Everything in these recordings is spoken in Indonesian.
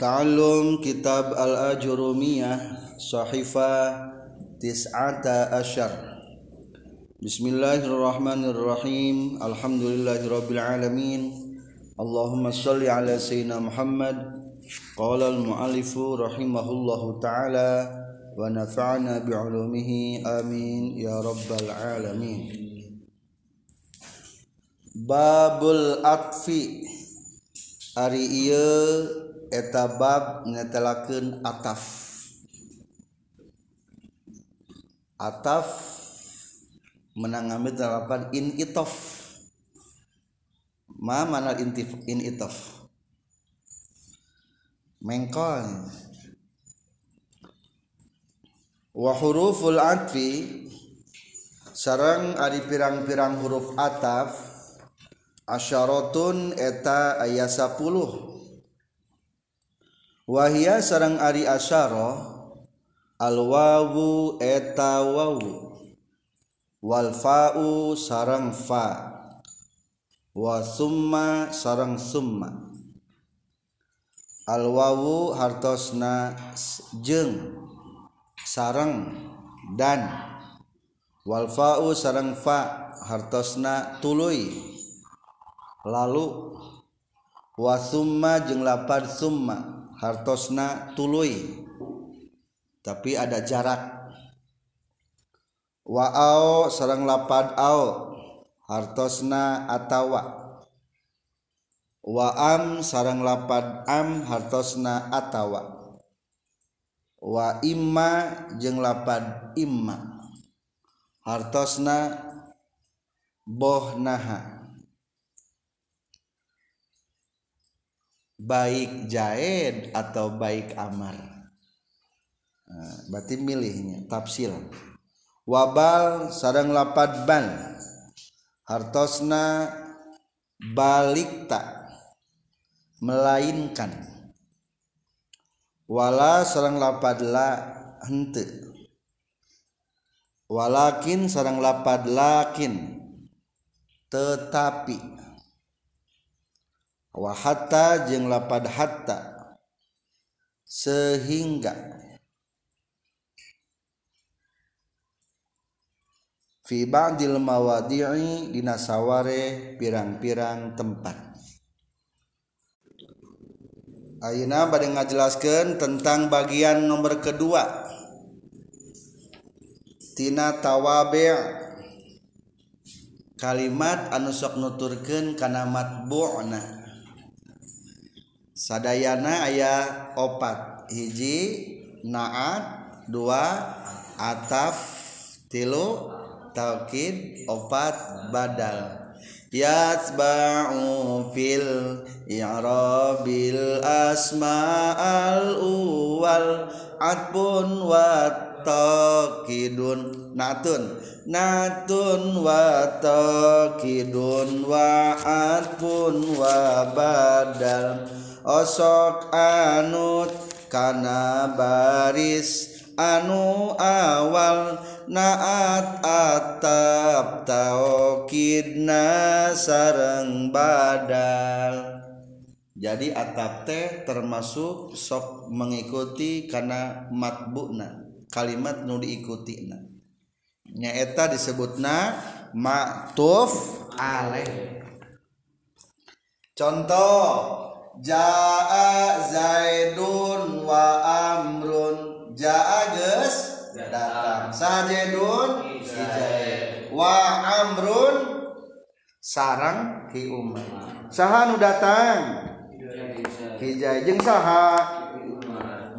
Ta'allum Kitab Al-Ajurumiyah Sahifa Tis'ata Asyar Bismillahirrahmanirrahim Alhamdulillahirrabbilalamin Allahumma salli ala Sayyidina Muhammad Qala al-mu'alifu rahimahullahu ta'ala Wa nafa'na bi'ulumihi amin Ya Rabbal Alamin Babul Atfi Ari iya etabab ngetelakeun ataf. Ataf menang ngambil delapan in itof ma mana intif in itof mengkol. Wa huruful atfi sarang ari pirang-pirang huruf ataf asyaratun eta aya 10 Wahia sarang Ari asyara alwawu eta wawu. Wal fa'u sarang fa. Wa summa sarang summa. Alwawu hartosna jeng sarang dan. Wal fa'u sarang fa hartosna tuluy lalu wa summa jeung lapad summa hartosna tuluy tapi ada jarak. Waao sarang lapad ao hartosna atawa. Waam sarang lapad am hartosna atawa. Wa imma jeung lapad imma. Hartosna bohnaha. Baik jaid atau baik amar nah, berarti milihnya tafsir wabal sarang lapad ban. Hartosna balik tak melainkan. Wala sarang lapad la hente. Walakin sarang lapad lakin. Tetapi wa hatta jeung lapad hatta. Sehingga fi ba'dil mawadi'i dina saware pirang-pirang tempat. Ayeuna bade ngajelaskeun tentang bagian nomor kedua. Tina tawabi' kalimat anu sok nuturkeun kana matbu'na. Sadayana ayah opat. Hiji naat dua ataf tilu taukid opat badal. Yatba'u fil i'rabil asma'al uwal atbun wa taqidun. Natun. Natun wa taqidun wa atbun wa badal osok anut kana baris anu awal naat atap taukidna sareng badal. Jadi atap teh termasuk sok mengikuti karena matbuna kalimat nu diikuti nyaeta disebutna maktuf alaih contoh Jaa Zaidun wa Amrun. Jaa geus datang. Sajidun si Zaid. Wa Amrun? Sarang ki Umar. Saha nu datang? Hijai jeung saha?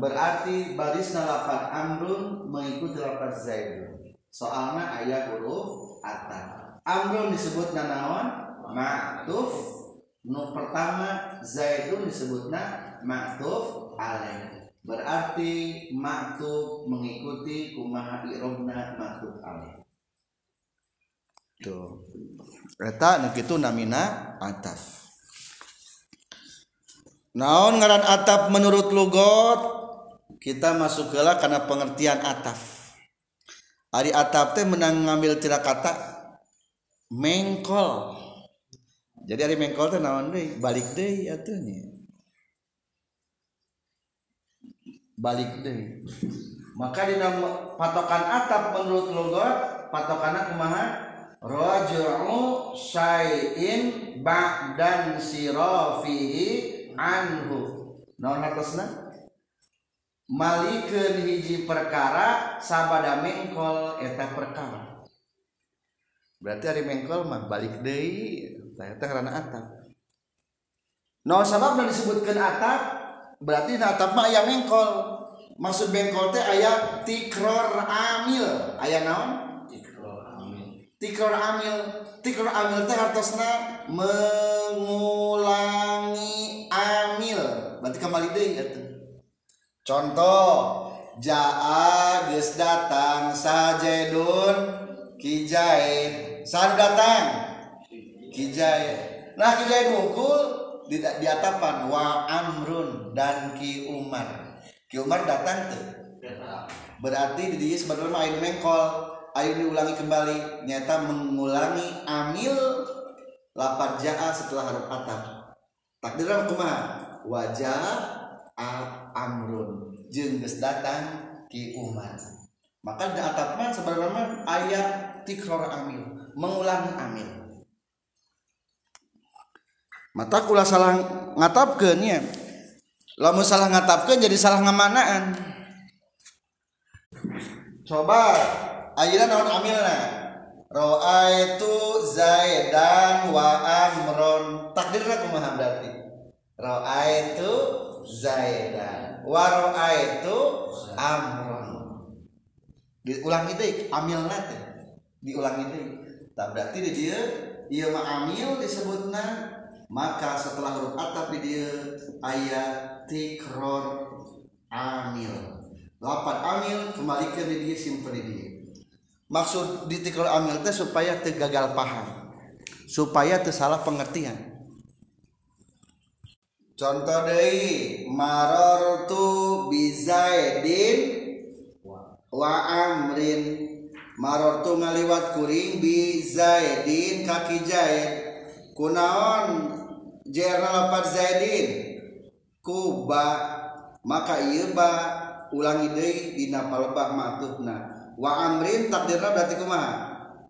Berarti baris lapan Amrun mengikuti lapan Zaidun. Soalnya ayat huruf atas. Amrun disebut nanawan maktuf nu pertama Zaidun disebutnya maktuf alaih. Berarti maktuf mengikuti kumaha irobna maktuf alaih. Tuh. Eta nu kitu namina ataf. Naon ngaran ataf menurut lugot? Kita masuk lah karena pengertian ataf. Ari ataf teh menang ngambil tira kata mengkol jadi hari mengkol teh naon deui? Balik deui atuh balik deh maka di patokan atap menurut logot patokan kumaha? Raj'u syai'in ba'dan sirafihi anhu. Naon hartosna malikeun hiji perkara sabada mengkol eta perkara. Berarti hari mengkol mah balik deui ternyata karena atap. No sabab dan disebutkan atap berarti na atap mah ayam engkol. Maksud bengkol teh ayat tikror amil. Ayat naon? Tikror amil. Tikror amil. Tikror amil teh hartosna mengulangi amil. Berarti kembali deh gitu. contoh jaa geus datang sajedun kijain saat datang. Kijaid nah kijaid mukul di, di atapan wa amrun dan ki umar. Ki Umar datang tuh. Berarti di dia sebenarnya ayo mengkol ayo diulangi kembali nyata mengulangi amil lapat jaa setelah huruf atap takdirnya kumaha wajah a amrun. Jeung datang ki Umar. Maka di atapnya sebenarnya ayat tikror amil mengulangi amil mata kula salah ngatapkeun nya lamun salah ngatapkan jadi salah ngamanaan. Coba ayeuna naon amilna? Itu Zaidan wa Amron. Takdirna kumaha berarti? Itu Zaidan wa itu Amron. Diulang itu amilna teh. Diulang itu tak berarti di dia ia mah amil disebutna maka setelah huruf atap di dia ayat tikror amil. Lapan amil kembalikan di dia simpen di dia. Maksud di tikror amil teh supaya tergagal paham. Supaya tersalah pengertian. Contoh dari maror tu bizaidin wa amrin. Maror tu ngaliwat kuring bizaidin kaki jaid kunaon Jernal Fad Zaidin. Kuba. Maka ieu ba ulangi deui dina palebah matutna wa amrin takdirna berarti kumaha?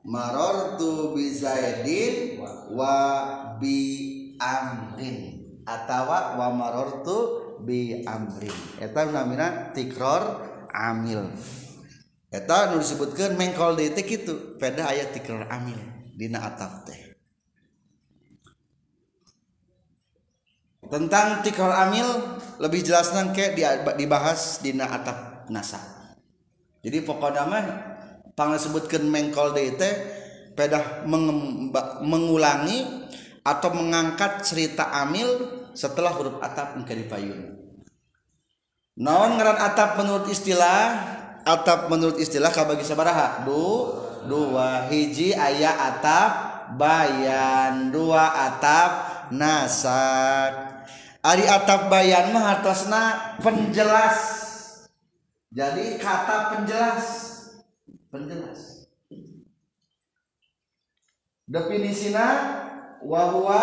Marartu bi zaidin wa bi amrin. Atawa wa marartu bi amrin. Eta namina tikror amil. Eta nu disebutkeun mengkol deui teh kitu. Peda aya tikror amil. Dina ataf teh. Tentang tikal amil lebih jelas ke dibahas di atap nasa. Jadi pokoknya mah pang sebutkan mengkol DT pedah mengulangi atau mengangkat cerita amil setelah huruf atap ke dipayun. Naon ngaran atap menurut istilah? Atap menurut istilah kabagi sabaraha? Du dua hiji ayat atap bayan dua atap nasak Ari atap bayan mah hartosna penjelas. Jadi kata penjelas. Penjelas. Definisina wahwa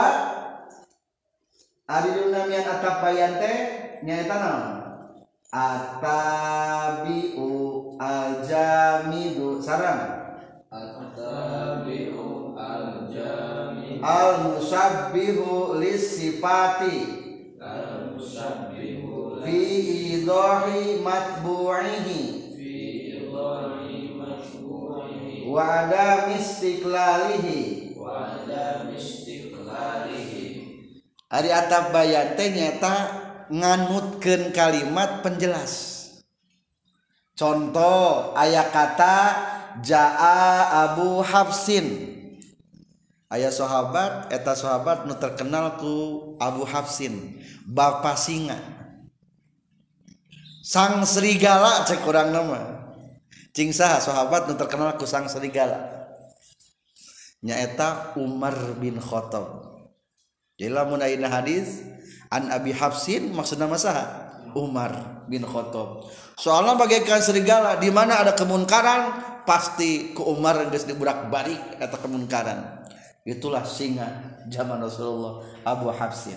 ari dunamian atap bayan teh nyaeta naon? Atabiu aljamidu sarang. Atabiu aljamidu al musabbihu lisifati fi idahi matbu'ihi. Wa ada istiqlalihi wa ada istiqlalihi Ari atap bayan teh nyata nganutkeun kalimat penjelas. Contoh ayat kata jaa Abu Hafsin. Ayah sahabat eta sahabat nu terkenal ku Abu Hafsin Bapak singa sang serigala cek kurang nama. Cing saha sahabat nu terkenal ku sang serigala. Nyaeta Umar bin Khattab. Jadi lamun ayeuna hadis an Abi Hafsin maksudna masaha Umar bin Khattab. Soalnya bagaikan serigala di mana ada kemunkaran pasti ke Umar geus diburak balik eta kemunkaran. Itulah singa zaman Rasulullah Abu Hafsin.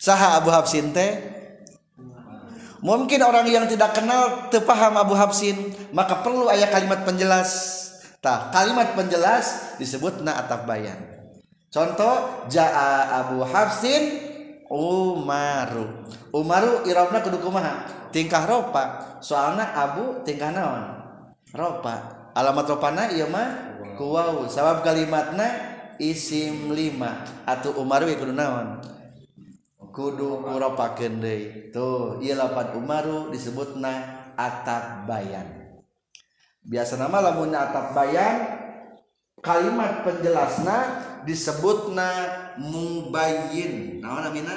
Saha Abu Hafsin teh? Mungkin orang yang tidak kenal tepaham Abu Habsin maka perlu ayat kalimat penjelas. Tah kalimat penjelas disebut na atap bayan. Contoh jaa Abu Habsin Umaru. Umaru irobna kudu kumaha? Tingkah ropa. Soalnya Abu tingkah naon? Ropa. Alamat ropana iya mah? Kuwau sabab kalimatna isim lima. Atau Umaru ya kudu naon kudu kuropakeun deui. Tuh ieu lapan umaru disebutna atap bayan. Biasa nama lamun atap bayan kalimat penjelasna disebutna mubayyin. Naon namina?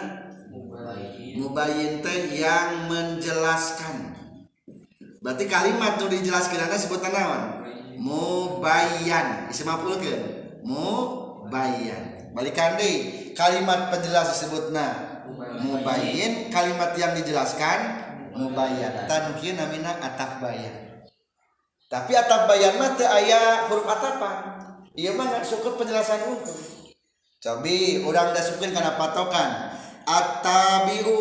Mubayyin. Teh yang menjelaskan. Berarti kalimat nu dijelaskeun disebutna naon mubayyan. Isim maf'ulkeun? Mubayyan. Balikan deui. Kalimat penjelas disebutna mubayin kalimat yang dijelaskan mubayan tanukin namina ataf bayan. Tapi ataf bayan mah teu aya huruf atapan. Ieu mah nggak suka penjelasan hukum. Cobi orang udah sukeun kana patokan. Atabiu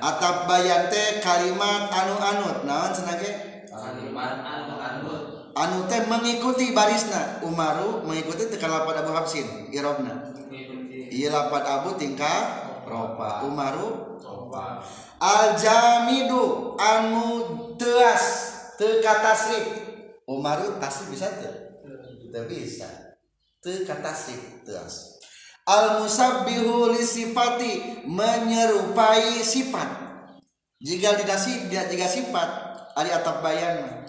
atap bayan teh kalimat anu anut. Naon senage kalimat anu anut. Anu teh mengikuti barisna. Umaru mengikuti tekalapan Abu Habsin irobna iya lapat Abu tingkah ropa. Umaru? Ropa. al jamidu anu teas teka tasrif umaru tasrif bisa tuh teu bisa. Teka tasrif teas al musabbihu li sifati menyerupai sifat. Jika tidak si dia jika sifat ari atap bayan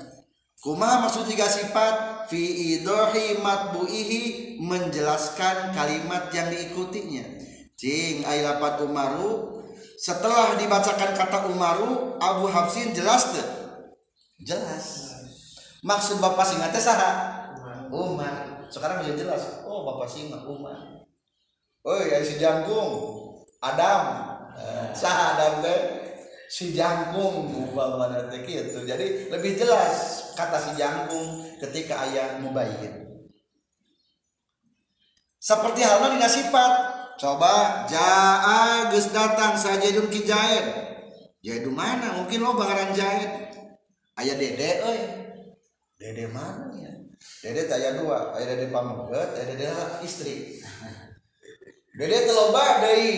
kumaha maksud jika sifat fi idohi matbuihi menjelaskan kalimat yang diikutinya cing ay lapat umaru. Setelah dibacakan kata umaru Abu Habsin jelas tuh jelas. Maksud bapak singa teh saha? Umar. Sekarang udah jelas. Oh bapak singa Umar. Oh ya si jangkung. Adam. Eh, saha Adam teh? Si jangkung. Umpamana teh kitu jadi lebih jelas kata si jangkung ketika ayat mubayyin seperti halnya dina sifat coba jaa geus datang sajidun ki jaid jaid mana? Mungkin lo bangaran jaid aya dede euy. Dede mana ya? Dede teh aya dua. Aya dede pamuget aya dede istri. Dede teh loba deui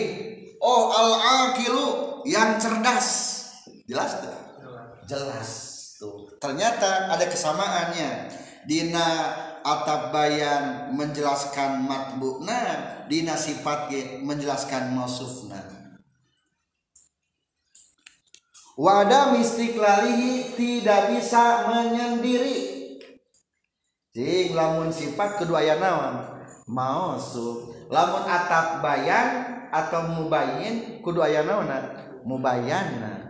oh al aqilu yang cerdas. Jelas tuh. Jelas tuh. Ternyata ada kesamaannya. Dina atap bayan menjelaskan matbukna dina sifat menjelaskan mausufna wada lalihi tidak bisa menyendiri. Cing lamun sifat kedua aya naon? Mausuf. Lamun atap bayan atau mubayyin kudu aya naon mubayyana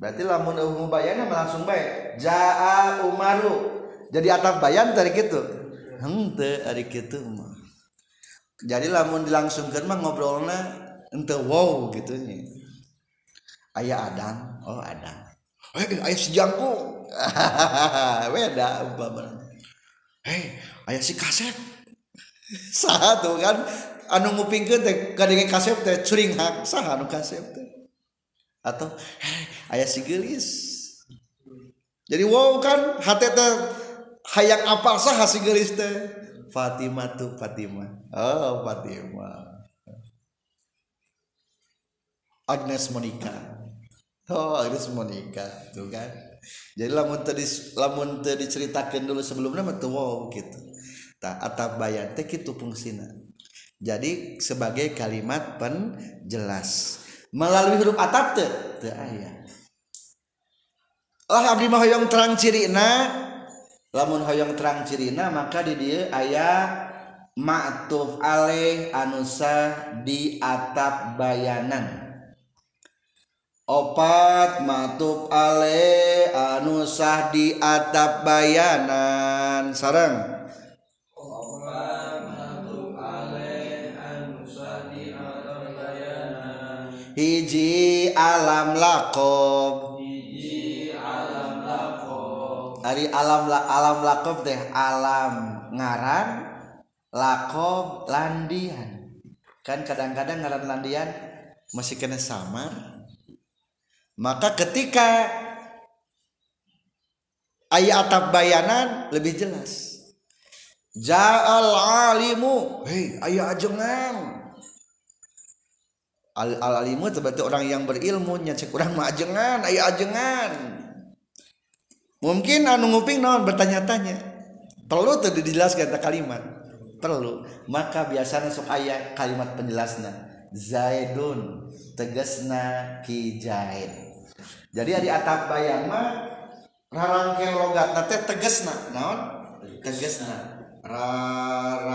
berarti lamun mubayyana mah langsung bae jaa umaru. Jadi atap bayan dari gitu ente ari kitu mah. Jadi lamun dilangsungkeun mah ngobrolna ente wow gitu nya. Aya adan oh adan eh aya si jangkung beda umpamana. Hei aya si kaset. Saha tuh kan anu ngupingkeun teh kadenge kaset teh curing hak saha anu kaset teh? Atau hei aya si gelis. Jadi wow kan hati teh hayang apa sah si gelis teh? Fatimah tuh Fatimah. Oh Fatimah. Agnes Monica. Oh Agnes Monica tuh kan. Jadi lamun tadi lamun tadi diceritakan dulu sebelumnya mah wow gitu. Tak atap bayan teh kitu fungsina. Jadi sebagai kalimat penjelas. Melalui huruf atap teh teu aya. Lah abdi mah hoyong terang cirina lamun hoyong terang cirina maka di dia ayat ma'tuf Ale anusa di atap bayanan. Opat ma'tuf Ale anusah di atap bayanan. Sarang Ale di atap bayanan. Hiji alam lakob. Ari alam la, alam lakob teh alam ngaran lakob landian. Kan kadang-kadang ngaran landian masih kena samar. Maka ketika ayat atap bayanan lebih jelas. Ja'al alimu hei ayah ajengan. Al, al alimu berarti orang yang berilmu nya cek orang mah ajengan ayah ajengan mungkin anu nguping naon bertanya-tanya. Perlu tuh dijelaskan kata kalimat. Perlu. Maka biasanya sok ayah kalimat penjelasnya zaidun tegasna ki zaid jadi di atap bayang mah rarangkeun logat teh tegasna. Naon? Tegasna. Rarangkeun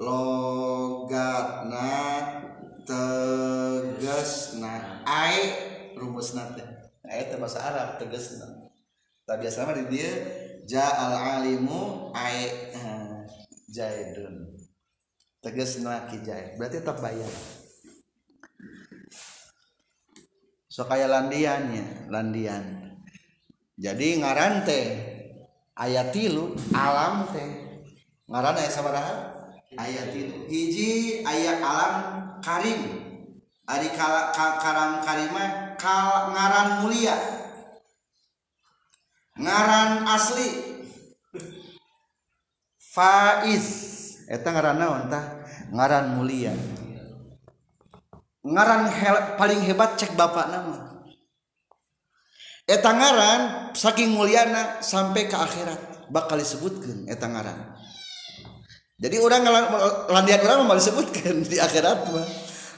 logatna tegasna. Ai rumusna teh teh bahasa Arab tegasna tapi biasanya di dia ja'al alimu ai eh, jaidun. Tegasna ki jaid. Berarti tetap bayar. So kayak landiannya landian. Jadi ngaran teh ayat tilu alam teh ngaran ayat sabaraha ayat tilu. Hiji ayat alam karim. Ari karang karima kal, ngaran mulia. Ngaran asli. Faiz. Eta ngaran naon tah? Ngaran mulia. Ngaran hel, paling hebat cek bapak nama. Eta ngaran saking muliana sampai ke akhirat bakal disebutkan eta ngaran. Jadi orang landian orang mau disebutkan di akhirat mah.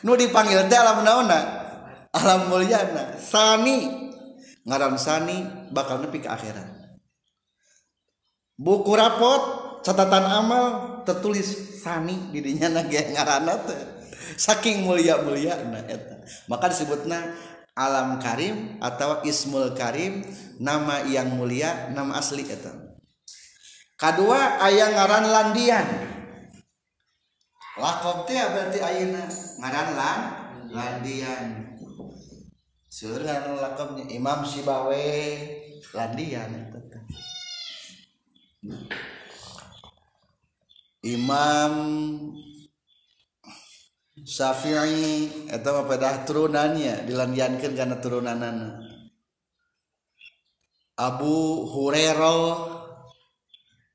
Nu dipanggil teh alam naona alam muliana sani. Ngaran sani bakal nepi ke akhirat. Buku rapot catatan amal tertulis sani didinya nage ngaranna teh. Saking mulia mulia nah eta. Maka disebutna alam karim atau ismul karim nama yang mulia nama asli eta. Kedua ayah ngaran landian. Lakob teh berarti ayeuna ngaran lan landian seueur ngaran lakobnya Imam Sibawe landian teh Imam Syafi'i mah pedah turunannya dilandiankeun kana turunanana Abu Hurairah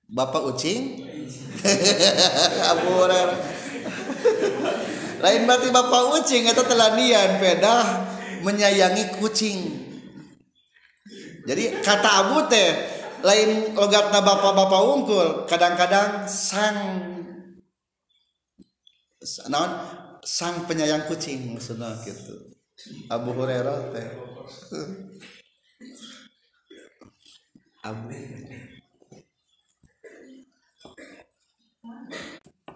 Bapak Ucing? Abu Hurairah. Lain berarti Bapak Ucing eta telandian pedah menyayangi kucing. Jadi kata Abu teh lain logatna bapak-bapak unggul kadang-kadang sang. Naon? Sang penyayang kucing maksudnya gitu. Abu Hurairah teh. Abu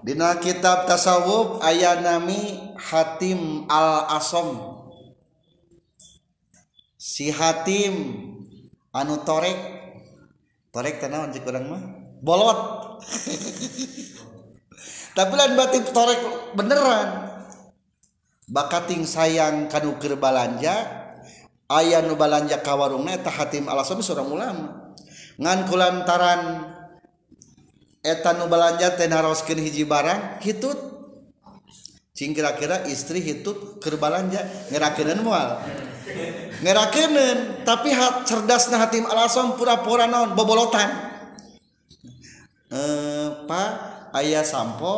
Dina kitab tasawuf ayat nami Hatim al Asom si Hatim anu torek torek tanawan cek orang mah? Bolot. Tapi lain batin torek beneran. Bakating sayang kanu keur balanja aya nu balanja ka warungna eta Hatim alasan seorang ulama ngan kulantaran eta nu balanja teh naroskeun hiji barang hitut. Cing kira-kira istri hitut keur balanja ngerakeuneun moal. Ngerakeuneun tapi hat cerdasna hatim alasan pura-pura naon? Bobolotan. Eh pak ayah sampo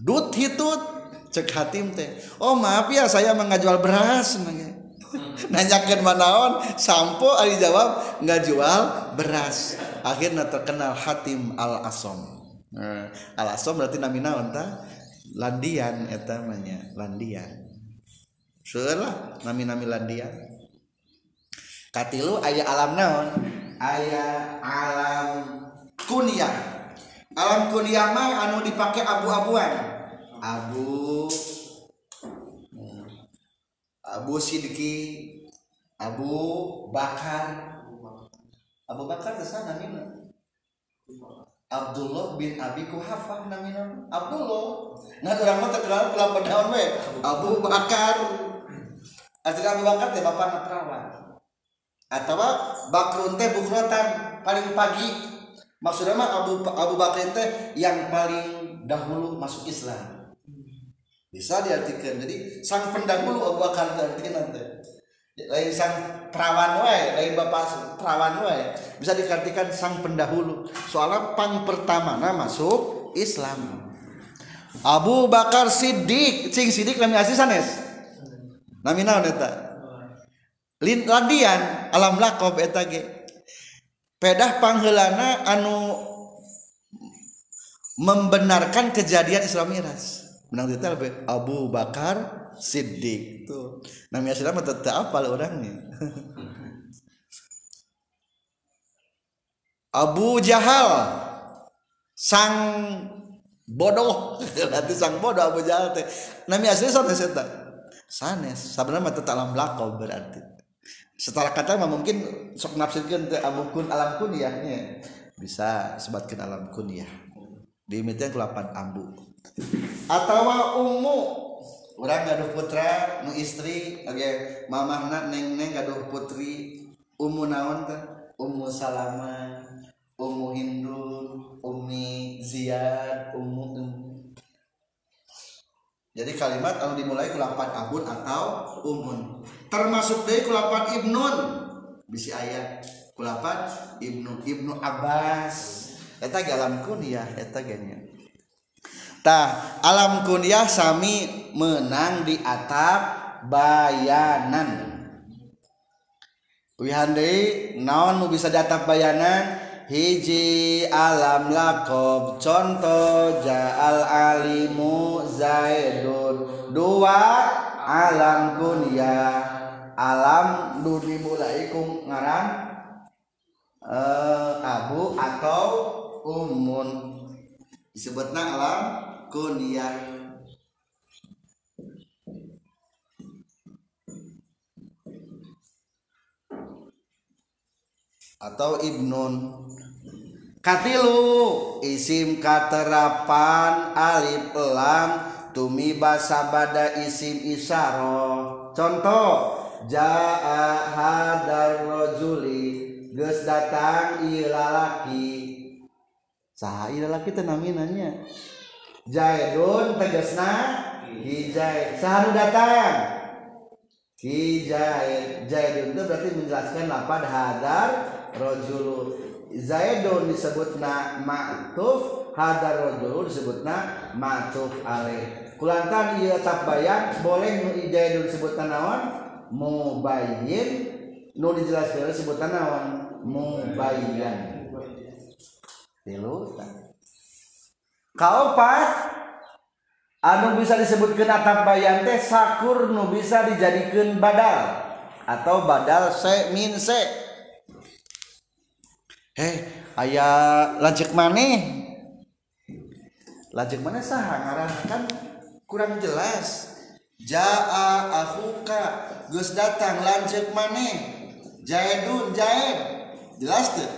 dut hitut cek hatim teh. Oh maaf ya saya mengajual beras nanya nanyakan manaon sampo ali jawab nggak jual beras. Akhirnya terkenal hatim al asom nah, al asom berarti nami naon ta landian eta namanya landian. Lah nami nami landian katilu ayah alam naon? Ayah alam kunyah alam kunyah mah anu dipakai abu-abuan. Abu. Abu Sidki Abu Bakar. Abu Bakar ke sana mina Abdullah bin Abi Kuhafa namina Abdullah. Nah orang mah terkenal pelapa daun we Abu Bakar. Ah, Asli Abu Bakar teh bapak perawan. Atau Bakrun teh bukrotan paling pagi. Maksudnya mah Abu Abu Bakar teh yang paling dahulu masuk Islam. Bisa diartikan. Jadi sang pendahulu Abu Bakar diartikan nanti lain sang perawan wae lain bapak perawan wae. Bisa diartikan sang pendahulu. Soalnya pang pertama nah masuk Islam. Abu Bakar Siddiq. Cing Siddiq nami asli sanes nami naon eta lin ladian alam lakob eta ge. Pedah pangheulana anu membenarkan kejadian Isra Mi'raj. Menang detail Abu Bakar Siddiq tuh. Namanya mah tetap apa orangnya. Abu Jahal sang bodoh. Nanti sang bodoh Abu Jahal teh. Namanya aslinya sanes eta sanes sebenarnya tetap alam lakob berarti. Setelah kata mah mungkin sok nafsirkan teh Abu kun alam kunyahnya. Bisa sebatkan alam kunyah. Diimitian kelapan ambu. Atau ummu orang gaduh putra nu istri oke. Mamahna neng neng gaduh putri. Ummu naon teh? Ummu salama ummu hindun ummi ziyad ummu jadi kalimat anu dimulai ku lapan abun atau umun. Termasuk dari ku lapan ibnun. Bisi ayat ku lapan ibnu ibnu abbas. Eta galam kunyah eta ganya tah alam kunyah sami menang di atap bayanan. Wihande naon nu bisa atap bayanan? Hiji alam lakob contoh jaal alimu zaidun. Dua alam kunyah alam nu dimulai ku ngaran eh, abu atau umun. Disebutna alam kunyah atau ibnun. Katilu isim katerapan alif lam tumi basabada isim isaro. Contoh jaa hadar rojuli geus datang ieu lalaki saha ieu lalaki teh jaidun tegasna. Hijai saha nu datang. Hijai jaidun itu berarti menjelaskan lapad hadar rojulu. Zaidun disebutna ma'tuf hadar rojulu disebutna ma'tuf alaih. Kulantan iya tabayan boleh nu Zaidun disebutna naon? Mubayyin. Nu dijelaskan disebutna naon? Mubayyan. Tilu kaopat anu bisa disebutkan atap bayan teh sakur nu bisa dijadikan badal. Atau badal se min se. Heh ayah lajek maneh lajek maneh saha? Ngaran kan kurang jelas. Jaa akhuka geus datang lanjek maneh jaidun jaid jelas tuh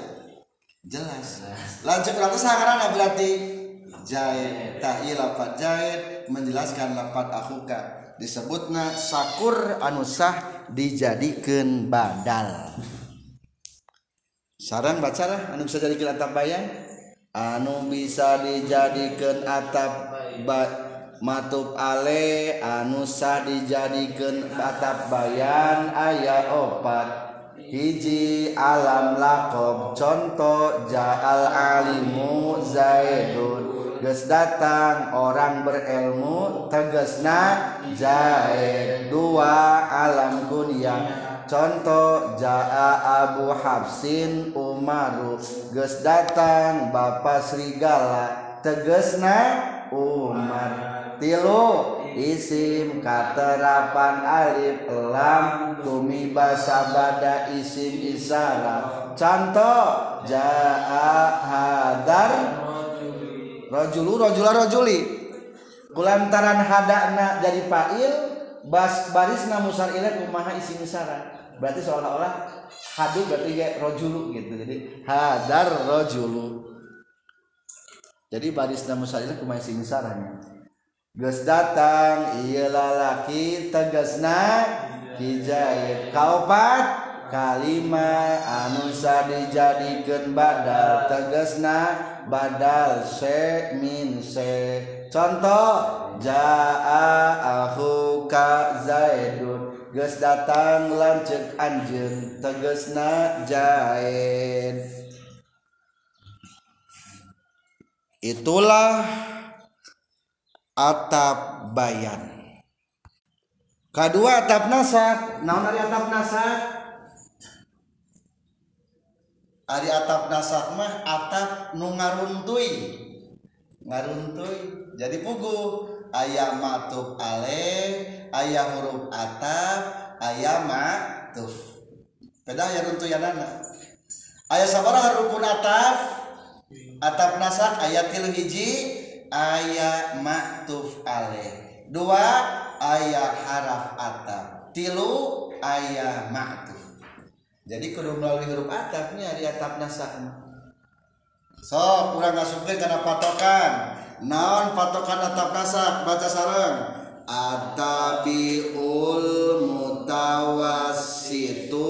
jelas. Lanjek lantas saha berarti jaid tah ieu lapat jaid menjelaskan lapat akhuka. Disebutna sakur anu sah dijadikeun badal. Saran bacalah anu bisa jadikan atap bayan anu bisa dijadikan atap ba matub ale anu sah dijadikan atap bayan ayat opat. Hiji alam lakob contoh jaal alimu zaidun Ges datang orang berilmu tegesna zaid dua alam kunyah contoh jaa Abu Hafsin Umaru. Geus datang Bapak Serigala tegesna Umar. Tilu isim katerapan alif lam tumi basa bada isim isara. Contoh jaa hadar rojulu rojula rojuli kulantaran hadana jadi fa'il bas barisna musar ilaih kumaha isim isara berarti seolah-olah hadu berarti kayak rojulu gitu. Jadi hadar rojulu jadi baris nama saya kumai sing saranya geus datang iya lalaki tegasna hijai kaopat kalima anusa dijadikan badal tegesna badal se min se. Contoh jaa ahuka zaidun geus datang lanceuk anjeun tegesna jaid itulah atap bayan. Kedua atap nasak naon atap nasak ari atap nasak mah atap nu ngaruntuy jadi pugu. Aya matuf ale aya huruf atap aya matuf beda aya runtuyanana. Aya sabaraha rukun atap. Atap nasak aya tilu hiji aya matuf ale. Dua aya haraf atap. Tilu aya matuf jadi kudu melalui huruf atapnya di atap nasak sok kurang ngasupkeun kana patokan. Naon patokan atap nasak baca sareng. Atabiul mutawassitu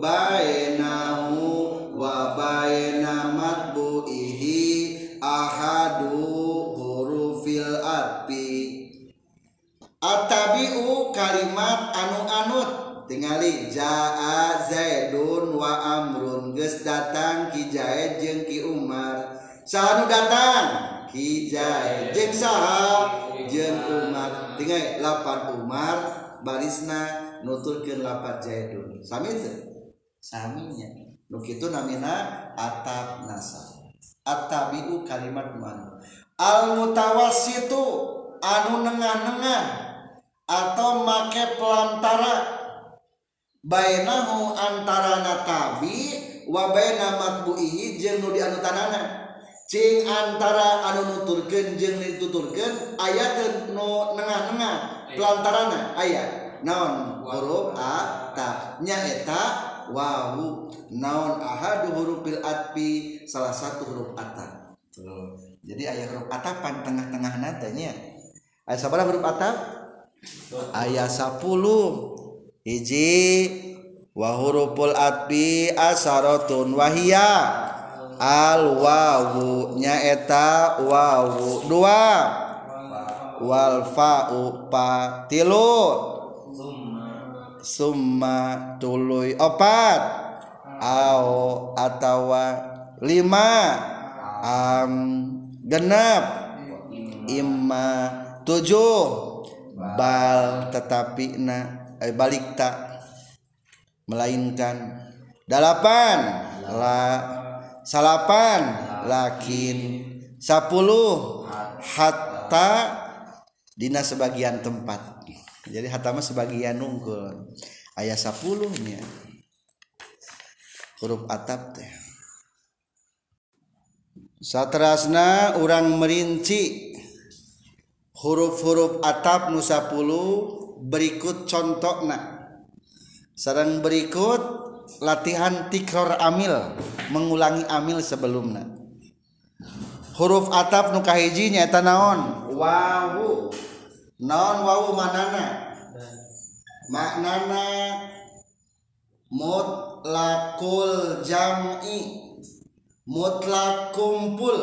bainahu wa baina matbu'ihi ahadu hurufil atbi atabiu kalimat anu anut tingali jaa Zaidun wa Amrun. Geus datang Ki Zaid jeung Ki Umar. Saha nu datang? Ki Zaid jeung saha? Jeung Umar. Tingali lapan Umar barisna nuturkeun lapan Zaidun sami teu saminya nu kitu namina atap nasab. Atabiu kalimat man al mutawassitu anu nengah-nengah atau make pelantara Bainahu antara natawi wa baina matbuihi jeung nu dianutanana. Cing antara anu nuturkeun jeung dituturkeun aya teu nu nengah-nengah pelantarana. Aya. Naon? Huruf a ta. Nya eta wawu. Naon? Ahadu hurufil atpi salah satu huruf atap tuh. Jadi aya huruf atapan tengah-tengah natanya aya sabaraha huruf atap aya 10 hiji wahurupul atbi asarotun wahia. Al wawu nyaeta wawu dua. Wal fa'u pa tilu summa tuluy opat. Au atawa lima. Am genap imma tujuh. Bal tetapi na eh, balik tak. Melainkan delapan la salapan. Lakin sepuluh hatta dina sebagian tempat. Jadi hatta mah sebagian nunggul ayat sepuluhnya huruf atap teh. Satrasna orang merinci. Huruf-huruf atap nusapuluh berikut contohna sarang berikut latihan tikror amil mengulangi amil sebelumnya. Huruf atap nu kahiji nyaeta naon? Wawu. Naon wawu manana? Maknana mutlakul jam'i mutlak kumpul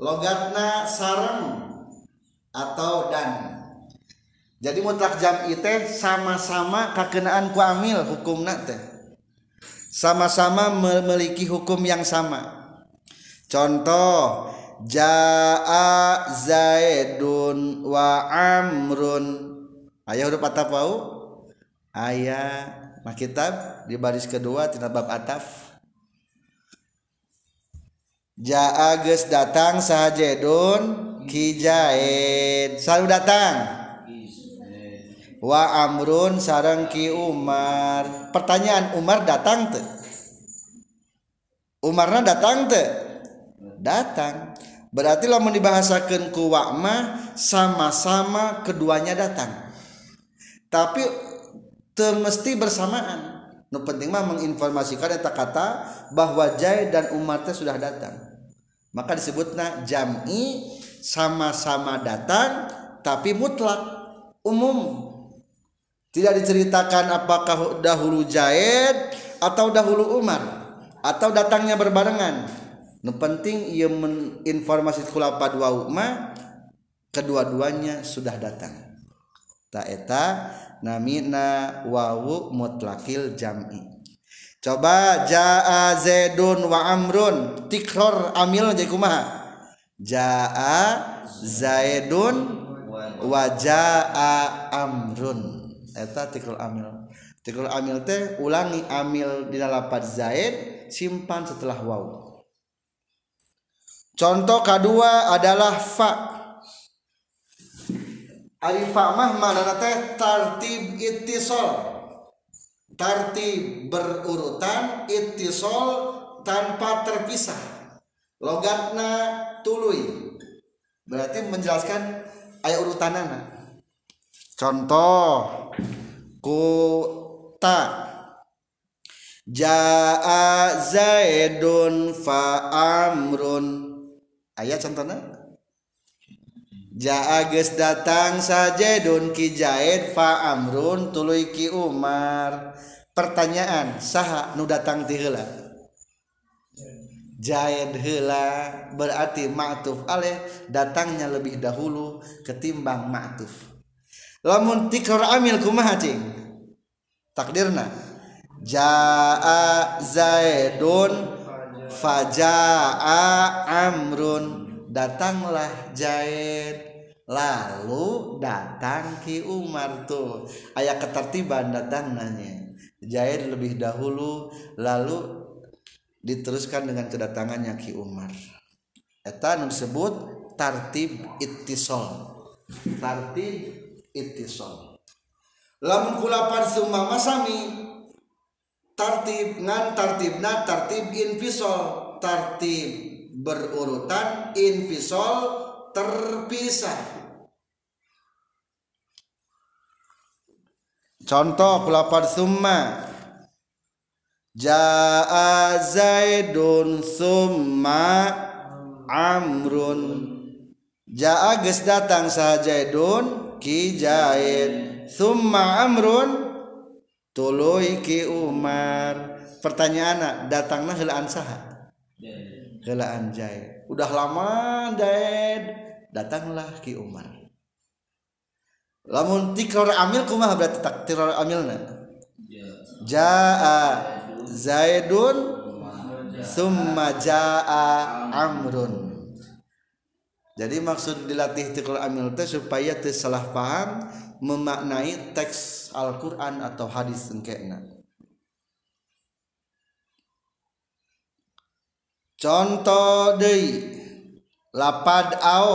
logatna sareng atau dan jadi mutlak jam'i teh sama-sama kakenaan ku amil hukumna teh. Sama-sama memiliki hukum yang sama. Contoh jaa zaidun wa amrun. Aya huruf ataf wau? Aya mah kitab di baris kedua tina bab ataf. Jaa geus datang sahajedun kijaid selalu datang wa amrun sareng ki Umar. Pertanyaan Umar datang teu Umarna datang teu datang. Berarti lamun dibahasakeun ku wa mah sama-sama keduanya datang. Tapi teu mesti bersamaan. Nu penting mah menginformasikan eta kata bahwa Zaid dan Umar teh sudah datang. Maka disebutna jam'i sama-sama datang tapi mutlak umum tidak diceritakan apakah dahulu Zaid atau dahulu Umar atau datangnya berbarengan. Nu penting ia menginformasi khulafa dua umma kedua-duanya sudah datang. Tak eta namina wawu mutlakil jam'i. Coba jaa zaidun wa amrun tikror amil jadi kumaha? Jaa zaidun wa jaa amrun eta tikrul amil. Tikrul amil teh ulangi amil di lapat zaid simpan setelah waw. Contoh kedua adalah fa. Ari fa mah mana teh tartib ittisal tartib berurutan ittisal tanpa terpisah. Logatna tuluy berarti menjelaskan ayat urutanana contoh kota jaa zaidun fa amrun. Ayat contohnya? Jaa geus datang sajaidun ki zaid fa amrun tuluy ki umar. Pertanyaan saha nu datang ti heula? Jaid heula berarti ma'tuf aleh datangnya lebih dahulu ketimbang ma'tuf lamun tikrar amil kumaha cing? Takdirna. Jaa zaidun fajaa amrun. Datanglah zaid. Lalu datang ki umar tuh. Ayat ketertiban datang nanya zaid lebih dahulu lalu diteruskan dengan kedatangannya ki umar. Eta disebut tartib ittisal tartib ittisal. Lamun kulapan summa masami tartib ngan tartibna tartib infisal tartib berurutan infisal terpisah. Contoh kulapan summa. Jaa zaidun summa amrun. Jaa geus datang saha zaidun ki Zaid summa amrun tuluy ki Umar. Pertanyaan datangna heulaan saha? Heulaan Zaid udah lama Zaid datanglah ki Umar. Lamun tikrar amil kumaha berarti takdir amilna? Jaa. Zaidun. Summa jaa amrun jadi maksud dilatih tikrul amil teh supaya teu salah paham memaknai teks Al-Qur'an atau hadis engkena contoh deui lapad au.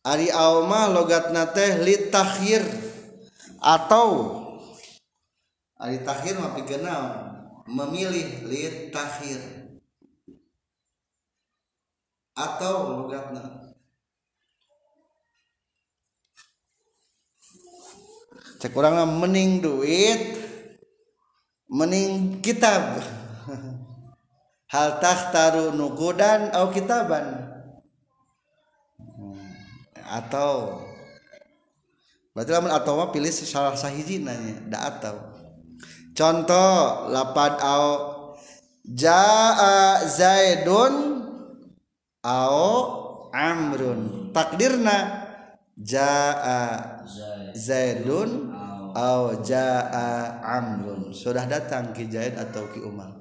Ari au mah logatna teh litakhir atau ari takhir mah pikeun memilih litakhir atau logatna cek orang mening duit mening kitab. Hal takhtaru nukudan au kitaban. Atau. Berarti lamun atau mah pilih salah sahiji nanya da atau. Contoh lapad au jaa zaidun au amrun. Takdirna jaa zaidun au jaa amrun. Sudah datang ki zaid atau ki umar.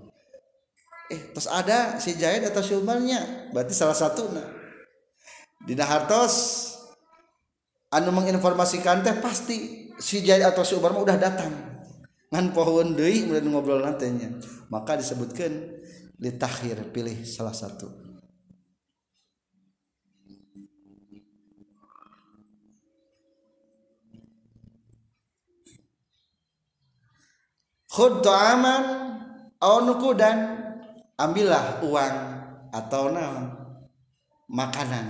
Eh terus ada si zaid atau si umarnya berarti salah satu nah. Dina hartos anu menginformasikan teh pasti si zaid atau si umar udah datang. Ngan pohon deui ngobrol nantinya maka disebutkan litakhir pilih salah satu khud ta'aman aw nukudan ambillah uang atau naon? Makanan.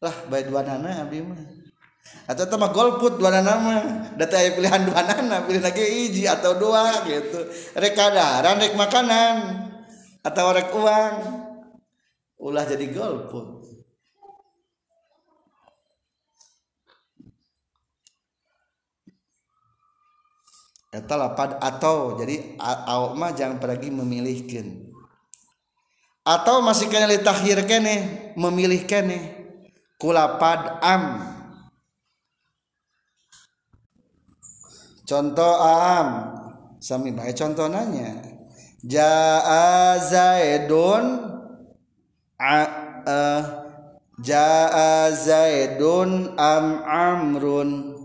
Lah bae duanana abdi mah. Atau tema golput dua nama data aya pilihan dua nana pilih lagi hiji atau dua gitu. Rek kadaran rek makanan atau rek uang. Ulah jadi golput. Eta lapad atau jadi awak mah jangan pergi memilihkan atau masih kena litakhir kene memilih kene. Kulapad am. Contoh am. Sami baik contoh nanya. Jaa zaidun. A, uh, jaa zaidun am amrun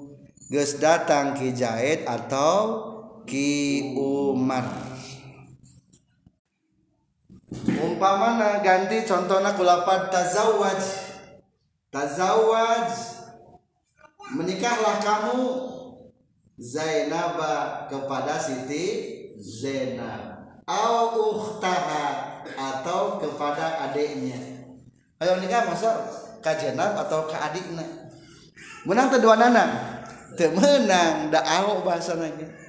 geus datang ki Zaid atau ki Umar. Umpamana ganti contohnya kulapad tazawwaj tazawwaj menikahlah kamu Zainaba kepada Siti Zainab. Au ukhtaha atau kepada adiknya. Ayo nikah masa ka Zainab atau ka adiknya? Menang kedua nana temenang da au bahasa lagi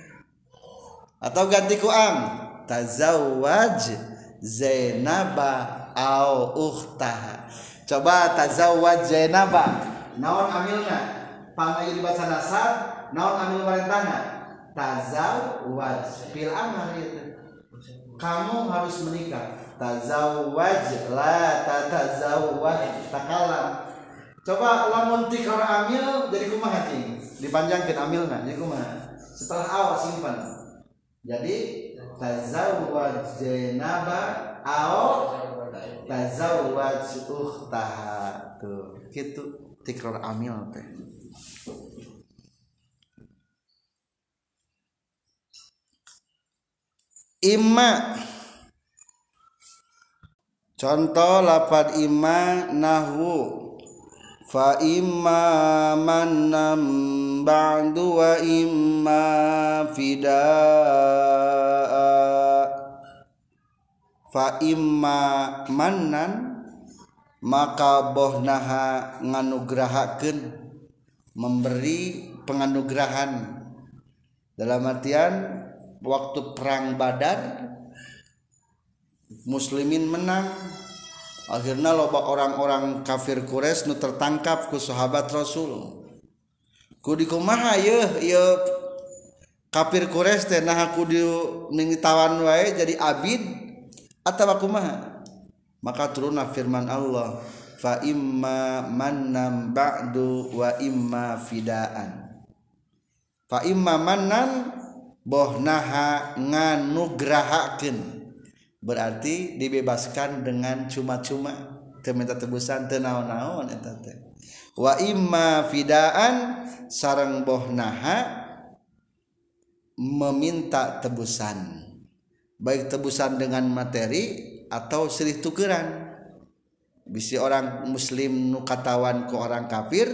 atau ganti ku am. Tazawwaj Zainaba au ukhtaha. Coba tazawwaj Zainaba. Naon amilna? Pangaya dibaca nasab naon amil marentana tazawwaj. Pil amar itu kamu harus menikah. Tazawwaj. La tatazawwaj. Takalam. Coba lamun tikar amil jadi kumaha cing dipanjangkan amilna jadi kumaha setelah awal simpan. Jadi tazawwaj janaba au tazawwaj ukhtaha tuh gitu. Tikrar amil teh. Imma contoh lapad imma nahwu fa imma mannam ba'du wa imma fidaa. Fa imma mannan maka bohnaha nganugrahakeun memberi penganugerahan. Dalam artian waktu perang Badar muslimin menang akhirnya loba orang-orang kafir Quraisy nu tertangkap ku sahabat Rasul. Ku dikumaha yeuh ieu kafir Quraisy teh nah aku dimingitawan wae jadi abid atawa kumaha? Maka turunlah firman Allah fa imma mannam ba'du wa imma fidaan. Fa imma mannan boh naha nganugrahakeun. Berarti dibebaskan dengan cuma-cuma. Teu minta tebusan teu naon-naon eta teh. Wa imma fidaan sareng bohnaha meminta tebusan. Baik tebusan dengan materi atau silih tukeran. Bisi orang muslim nu katawan ku orang kafir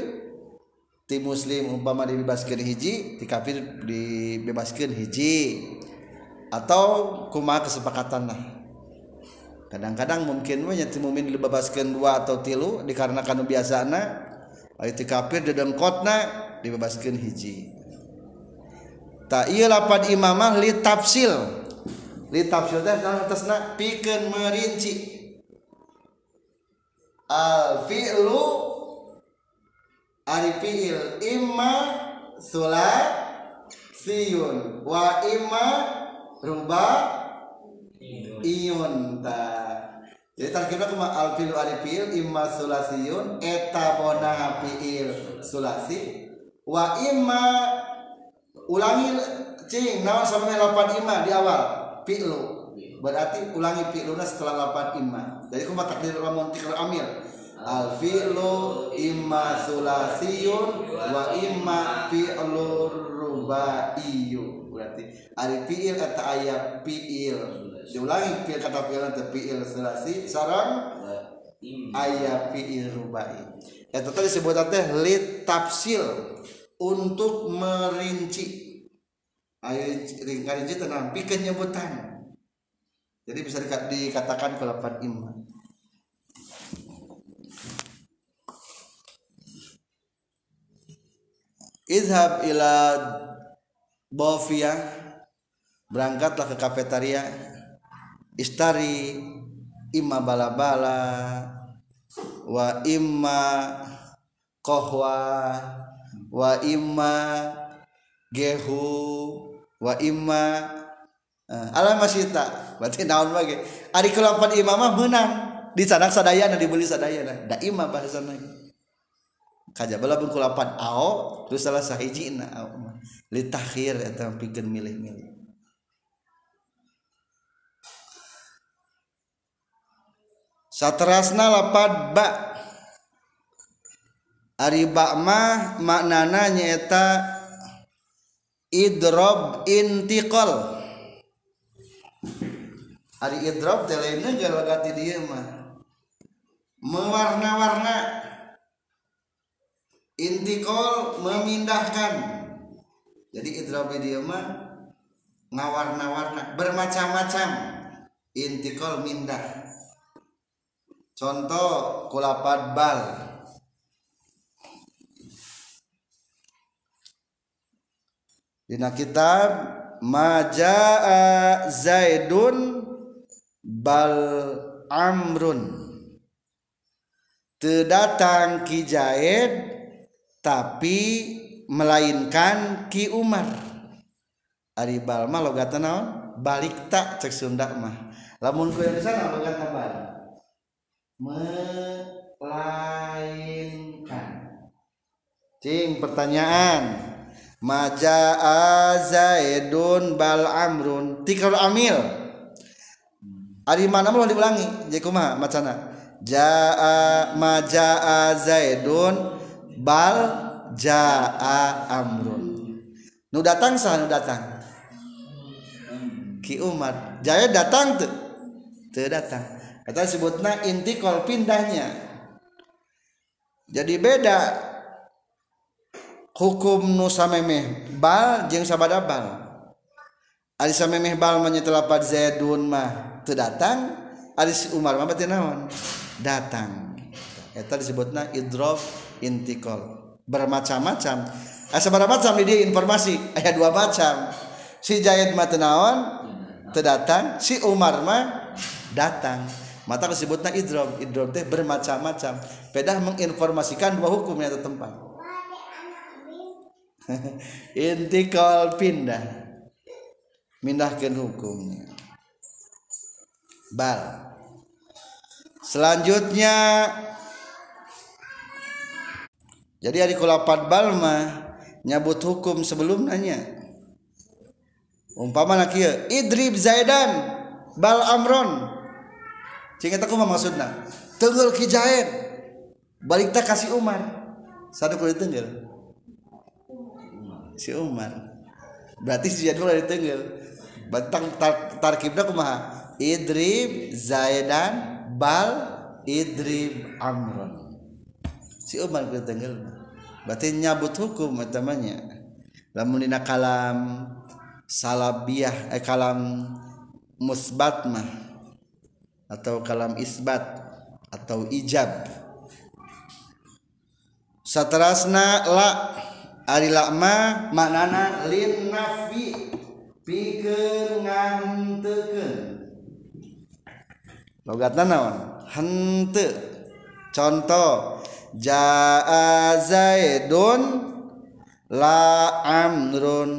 ti muslim umpama dibebaskan hiji ti kafir dibebaskan hiji. Atau kumaha kesepakatan lah kadang-kadang mungkinnya timumin dibebaskan dua atau tilu dikarenakan biasana anak itu kafir dedengkotna dibebaskan hiji. Tak iya lapan imamah li tafsil. Li tafsil teh dalam atasna pikeun merinci. Al fi'lu ari fi'il. Imma sulasiyun wa imma ruba iyun. Ta jadi tarkibna kuma al fi'lu ari fi'il imma sulasiyun eta bona fi'il sulasi. Wa imma ulangi cing naon sampai lapan imma di awal? Fi'lu. Berarti ulangi fi'luna setelah lapan imma. Jadi kuma takdir lamun tikrar amil. Al fi'lu imma sulasiyun wa imma fi'lu rubaiyu berarti ari kata ayat fi'il diulangi fi'il kata fi'il kata fi'il sulasi sarang ayat fi'il rubai ya tadi disebut teh lit tafsil untuk merinci. Ayo rinci tenang pikeun nyebutan jadi bisa dikatakan kelapan iman Izhab ila Bovia berangkatlah ke kafetaria istari imma bala-bala wa imma kohwa wa imma gehu wa imma uh, alam masita berarti naon bagi ari kelapan imamah menang. Di sana sadayana dibeli sadayana da imam bahasana kaja bala bung kulapan ao terus salah sahiji na ao li takhir eta pikeun milih-milih saterasna lapad ba. Ari ba mah maknana nyaeta idrob intiqal ari idrob teh lainna galagati dieu mah. Mewarna-warna. Intikol memindahkan. Jadi idrob dia mah ngawarna-warna bermacam-macam. Intikol mindah contoh kulapat bal. Dina kitab Majaa Zaidun bal amrun. Terdatang ki Zaid tapi melainkan ki Umar. Ari bal mah logat naon? Balik tak cek Sunda mah. Lamun ku yang di sana logat bal melainkan. Cing pertanyaan. Majaa Zaidun bal amrun. Tikar amil. Ari mana mau diulangi? Jadi kumaha macana. Jaa majaa Zaidun bal jaa amrun. Nu datang sah nu datang. Ki Umar. Jaya datang tuh tuh datang kata sebutna inti kol pindahnya. Jadi beda. Hukum nu samemeh bal jeung sabada bal. Ari samemeh bal menyetelapat Zaidun mah teu datang ari Umar mah berarti naon? Datang. Eta disebutna idrob intikol bermacam-macam. Asa macam di dia informasi. Aya dua macam. Si Zaid mah teu naon? Teu si Umar mah datang mata disebutna idrob idrob teh bermacam-macam. Pedah menginformasikan dua hukum yang tempat. Intikal pindah. Mindahkan hukumnya. Bal. Selanjutnya. Jadi hari kulapat bal mah nyabut hukum sebelum nanya umpama nak idrib zaidan bal amron cing eta kumaha maksudna teungeul ki zaid balik tak kasih umar. Satu kulit teungeul si Umar. Berarti si jadwal dari tenggel. Batang tar, tarkibna kumaha? Idrib zaidan bal idrib amron. Si Umar ke tenggel. Berarti nyabut hukum temannya lamun dina kalam salabiyah eh kalam musbat mah atau kalam isbat atau ijab. Saterasna la ari lakma maknana lin nafi pikeun nganteukeun logatna naon? Henteu contoh jaa zaidun la amrun.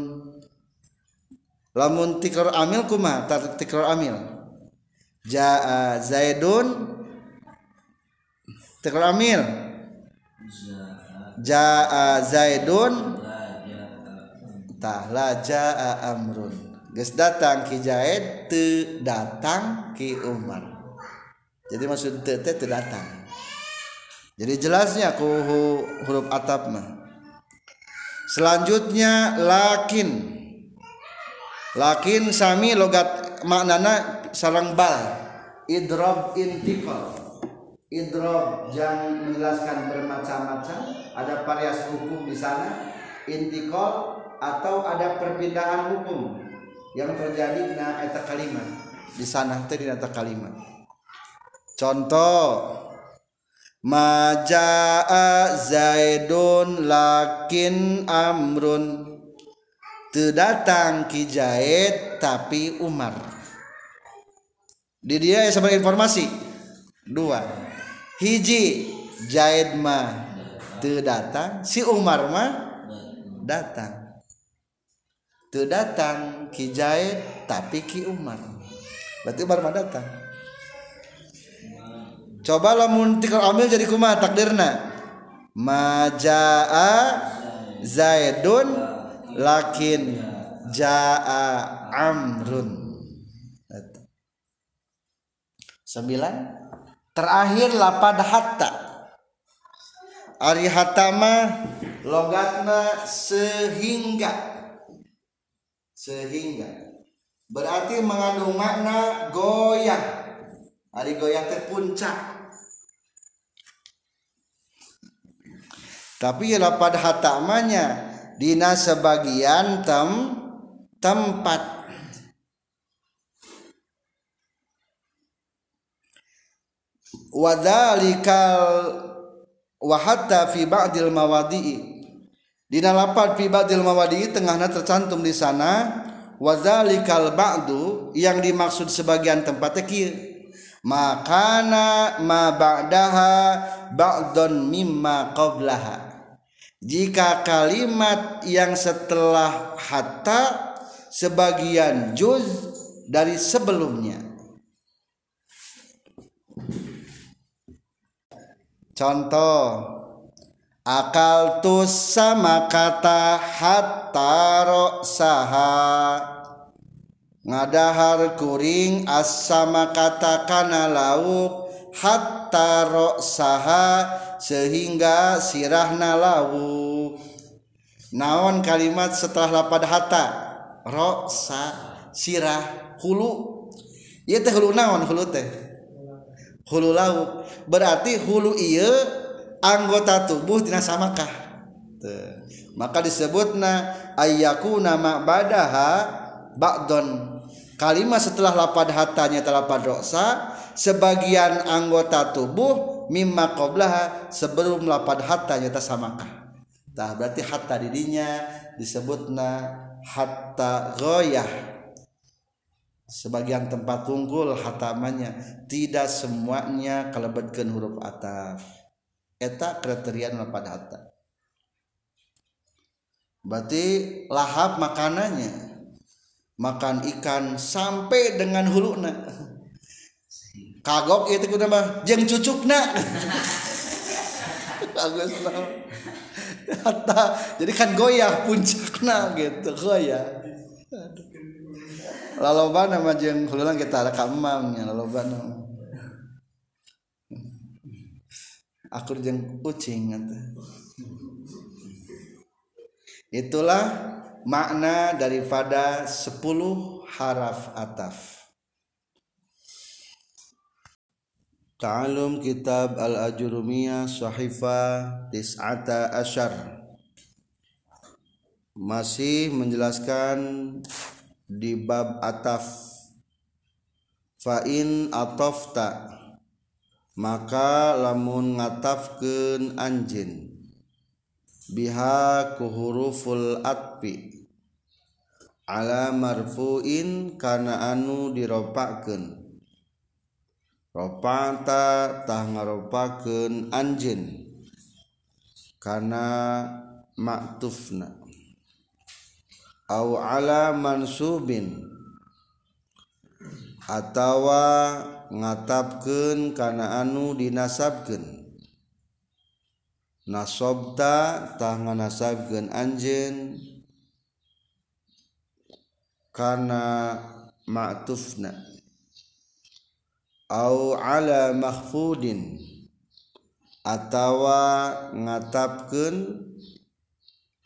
Lamun tikrar amil kumaha? Tikrar amil jaa zaidun. Tikrar amil jaa zaidun. Tahla jaa amrun. Geus datang ki zaid teu datang ki umar. Jadi maksud teu teh teu datang. Jadi jelasnya ku huruf atap mah. Selanjutnya lakin. Lakin sami logat maknana sarang bal. Idrob intikal. Idrob yang menjelaskan bermacam-macam. Ada variasi hukum di sana. Intikal atau ada perpindahan hukum yang terjadi di eta kalimat. Di sana teh eta kalimat. Contoh. Majaa zaidun lakin amrun. Teu datang ki zaid tapi umar di dia sebagai informasi. Dua. Hiji Zaid mah teu datang si Umar mah datang. Teu datang Ki Zaid tapi Ki Umar. Berarti Umar mah datang. Coba lamun tikal amil jadi kumaha takdirna. Majaa Zaidun lakin jaa Amrun sembilan. Terakhir lapad hatta. Ari hatama logatna sehingga. Sehingga. Berarti mengandung makna goyah Ari goyah teh puncak. Tapi lapad hatamanya dina sebagian tem tempat wadzalikal wa hatta fi ba'dil mawadi'i dina lapad fi ba'dil mawadi'i tengahna tercantum di sana. Wadzalikal ba'du yang dimaksud sebagian tempatnya kieu makana ma ba'daha ba'dun mimma qablaha. Jika kalimat yang setelah hatta sebagian juz dari sebelumnya contoh akal tus sama kata hatta saha ngadahar kuring as sama kata kana lauk hatta saha sehingga sirahna lauk. Naon kalimat setelah lapad hatta? Rosa sirah hulu. Ieu teh hulu naon? Hulu teh. hulu lauk berarti hulu iya anggota tubuh tina samakah? Tuh. maka disebutna ayyaku nama badaha bakdon kalimat setelah lapad hatanya telapad roksa sebagian anggota tubuh mimma qoblaha sebelum lapad hatanya tasamakah tah berarti hatta didinya disebutna hatta goyah sebagian tempat tunggul hatamanya. Tidak semuanya kalebetkeun huruf ataf. Eta kriteria lapad hatta berarti lahap makanannya. Makan ikan sampai dengan huluna kagok itu kudu mah jeung cucukna. Bagus hatta jadi kan goyah puncakna gitu goyah laloba nama jeung hululang kita ada kamamnya laloba nama. Akur jeung kucing itulah makna daripada 10 haraf ataf. Ta'alum kitab al-ajurumiyah sahifa tis'ata asyar. Masih menjelaskan di bab ataf. Fain atofta maka lamun ngatafkeun anjin biha ku huruful atfi. Ala marfuin kana anu diropakeun. Ropata tah ngaropakeun anjin kana maktufna au ala mansubin. Atawa ngatapkeun kana anu dinasabkeun. Nasobta tah nganasabkeun anjeun. Kana ma'tufna. Au ala mahfudin atawa ngatapkeun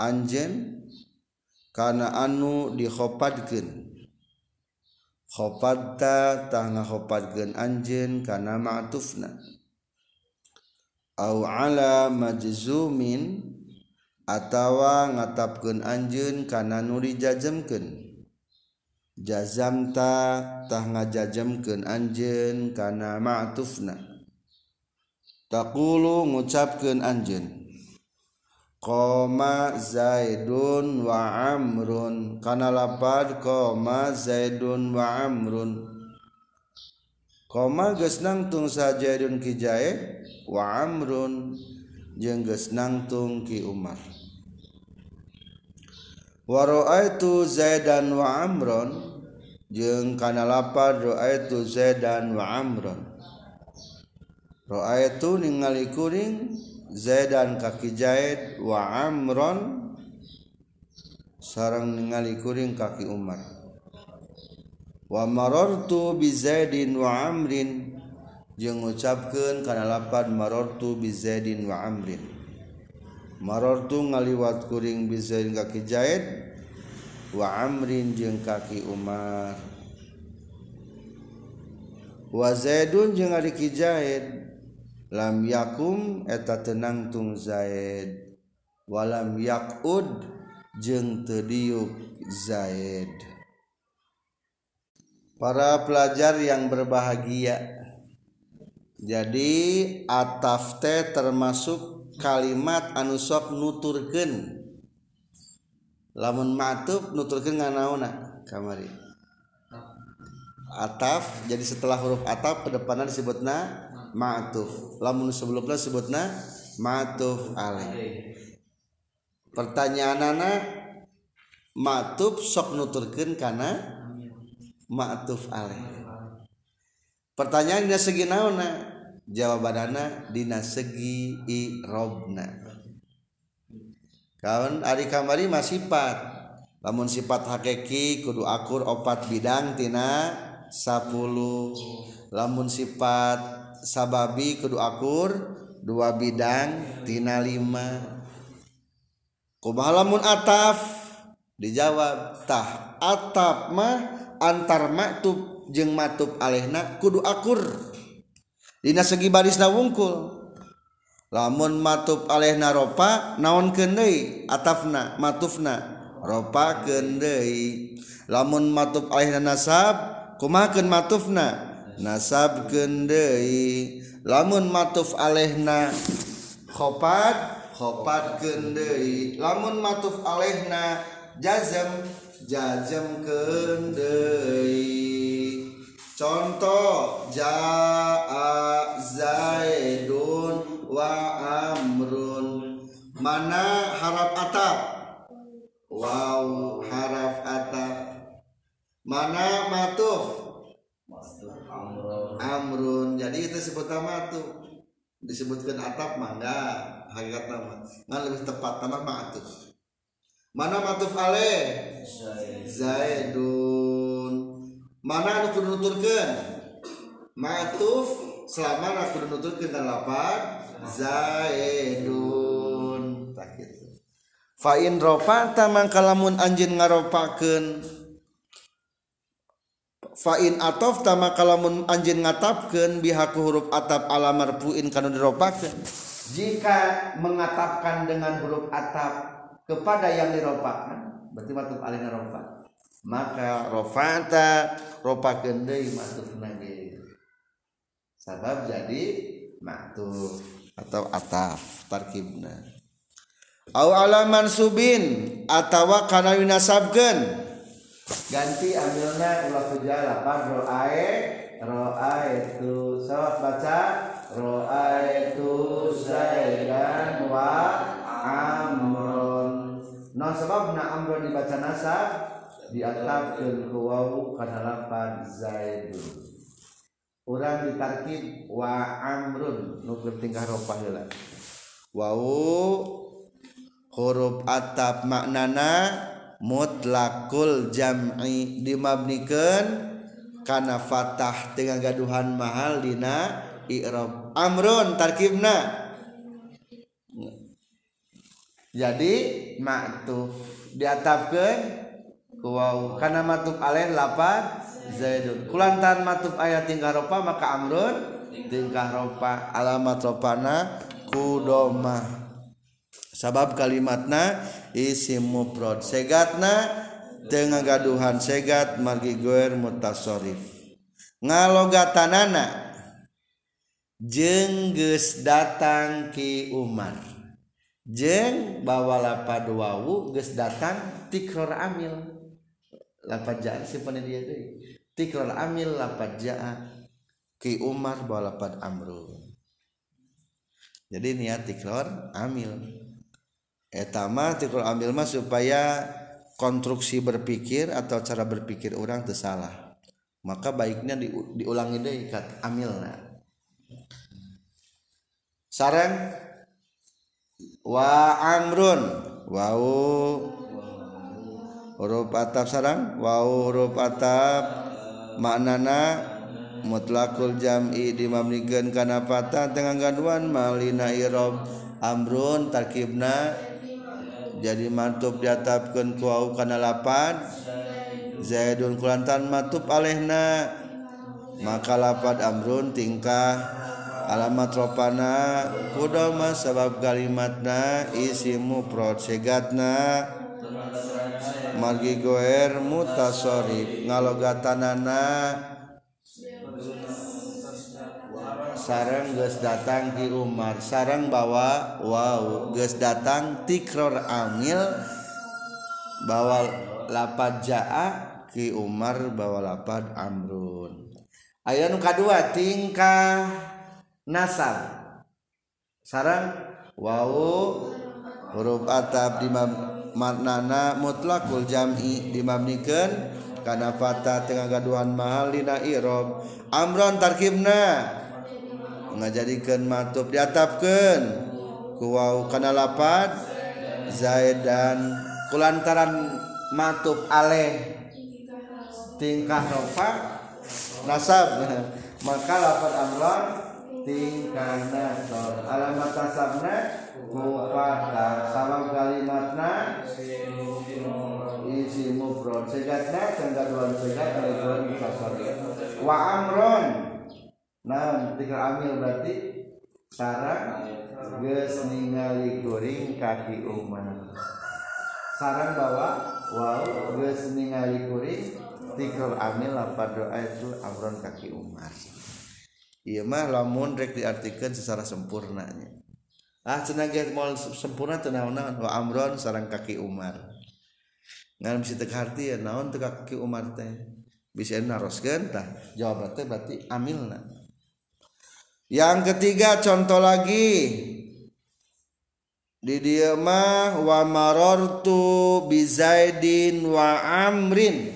anjeun. karena anu dikhopadkenkhofattatahhofatgen anj karena matufna. Ala majzumin atawa ngatapkeun anjeun kana nuri jajemken jazamtatah ngajajemken anjeun kana matufna. Taqulu ngucapkeun anjeun. koma Zaidun wa Amrun. Kana lapad koma Zaidun wa Amrun. Koma geus nangtung sajaidun ki Zaid wa Amrun. Jeung geus nangtung ki Umar. Wa ra'aitu Zaidan wa Amrun. Jeung kana lapad ra'aitu Zaidan wa Amrun. Ra'aitu ningali kuring Zaidan kaki Zaid wa Amron sarang ningali kuring kaki Umar. Wa marartu bi Zaidin wa Amrin jeung ngucapkeun kana lapan marartu bi Zaidin wa Amrin. Marartu ngaliwat kuring bi Zaidin kaki Zaid wa Amrin jeung kaki Umar. Wa Zaidun jeung ari Zaid lam yakum eta tenang tung zaid. Walam yakud jeng tediuk zaid. Para pelajar yang berbahagia. Jadi ataf teh termasuk kalimat anu sok nuturkeun. Lamun matub nuturkeun nganauna kamari. Ataf jadi setelah huruf ataf kedepannya disebutna ma'tuf. Lamun sebelumnya sebutna ma'tuf alaih. Pertanyaanana ma'tuf sok nuturkeun kana ma'tuf alaih? Pertanyaannya segi naona jawabanana dina segi irobna. Kawan ari kamari masih sifat. Lamun sifat hakiki kudu akur opat bidang tina 10 lamun sifat sababi kudu akur dua bidang tina lima. Kumahalamun ataf? Dijawab tah atap mah antar maktub jeng matub alehna kudu akur. Dina segi barisna wungkul. Lamun matub alehna ropa naon kendei atafna matufna ropa kendei lamun matub alehna nasab kumakan matufna? Nasab deui. Lamun matuf alehna khopat khopat deui. Lamun matuf alehna jazam jazam deui. Contoh jaa zaidun wa amrun. Mana harap atap? Wow haraf atap. Mana matuf Amrun. Jadi itu sebut nama tuh. Disebutkan atap mangga hakikat nama. Nggak lebih tepat nama ma'atuf mana matuf ale? Zaidun. Mana anu kudu nuturkeun matuf selama anu kudu nuturkeun dan lapan zaidun. Tak kitu fa in ropa tamang kalamun anjeun ngaropakeun. Fa in atafta maka lamun anjeun ngatapkeun bihaku huruf atap ala marfuin kanu diropakeun. Jika mengatapkan dengan huruf atap kepada yang diropakan berarti matuf alina rofa. Maka rofata ropakeun deui matufna ge sabab jadi matuf atau ataf tarkibna. Au ala mansubin atawa kana yunasabkeun ganti ambilna ulah kerja lapan roae roae itu sawat baca roae itu zaidan wa amron. No sebab na amron dibaca nasab diatapkeun ku wawu kana lapan zaidun. Urang ditarkib wa amrun. Nu tingkah ropa heula wawu huruf atap maknana mutlakul jam'i dimabnikeun kana fatah dengan gaduhan mahal dina i'rab. Amrun tarkibna. Jadi maktuf ku waw. Kana matuf alaih lapan zaidun. Kulantan matuf ayat tingkah ropa maka amrun tingkah ropa. Alamat ropana kudomah sabab kalimatna isim mufrad. Segatna dengan gaduhan segat margi goer mutasorif ngalogatanana jengges datang ki Umar. Jeng bawa lapad wawu geus datang tikror amil. Lapad jaa simpan dia deui tikror amil lapad jaa ki Umar bawa lapad amru jadi niat tikror amil etama tikror amil mah supaya konstruksi berpikir atau cara berpikir orang tersalah maka baiknya di, diulangi deh ikat amilna. Sarang wa amrun wau huruf atap sarang wau huruf atap maknana mutlakul jam'i dimamnikeun kana fata dengan gaduan malina irob amrun tarkibna jadi mantub diatapkan kuau kana lapan. Zaidun kulantan matub alehna. Maka lapad amrun tingkah alamat ropana. Kudoma sabab kalimatna isimu prod segatna margi goer mutasorib ngalogatanana. sarang geus datang di Umar. Sarang bawa wow geus datang tikror amil bawa lapad jaa ki Umar bawa lapad amrun. Aya nu kadua tingkah nasab. Sarang wow huruf atap di maknana mutlakul jam'i dimabnikeun kana fata tengah gaduhan mahal dina irob amron tarkibna. Ngajadikeun matub diatapkeun ku wau kana lapad zaid dan kulantaran matub aleh. Tingkah rofa nasab. Maka lapad amron tingkah nasab. Alamat nasabna kufata sama kalimatna isi mufrad segatna cenggaduan segat kaliduan mukasari wa amron nah tinggal amil berarti sarang geus ningali kuring kaki umar sarang bawa wow geus ningali kuring tikal amil apa doa itu amron kaki umar iya mah lamun rek diartikan secara sempurnanya. Ah cenah moal sempurna teu naon wa amron sarang kaki umar ngan bisa teu ya naon teu kaki umar teh? Bisa naroskeun tah? Jawaban teh berarti amilna yang ketiga contoh lagi. Di dia mah wa marartu bi zaidin wa amrin.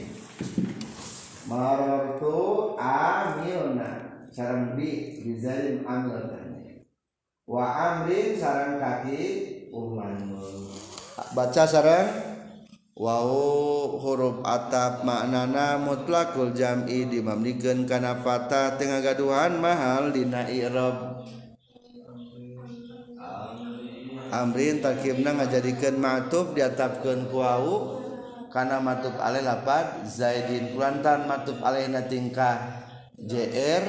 Marartu amilna. Sarang bi bi zaidin amilna. Wa amrin sarang kaki umar baca sarang Wau huruf atap maknana mutlakul jam'i dimamnikan kana fathah tengah gaduhan mahal dina i'rab. Amrin takibna ngajadikeun ma'tuf diatapkeun ku wau kana matuf alaih lapat zaidin kulantan matuf alaihna tingkah jr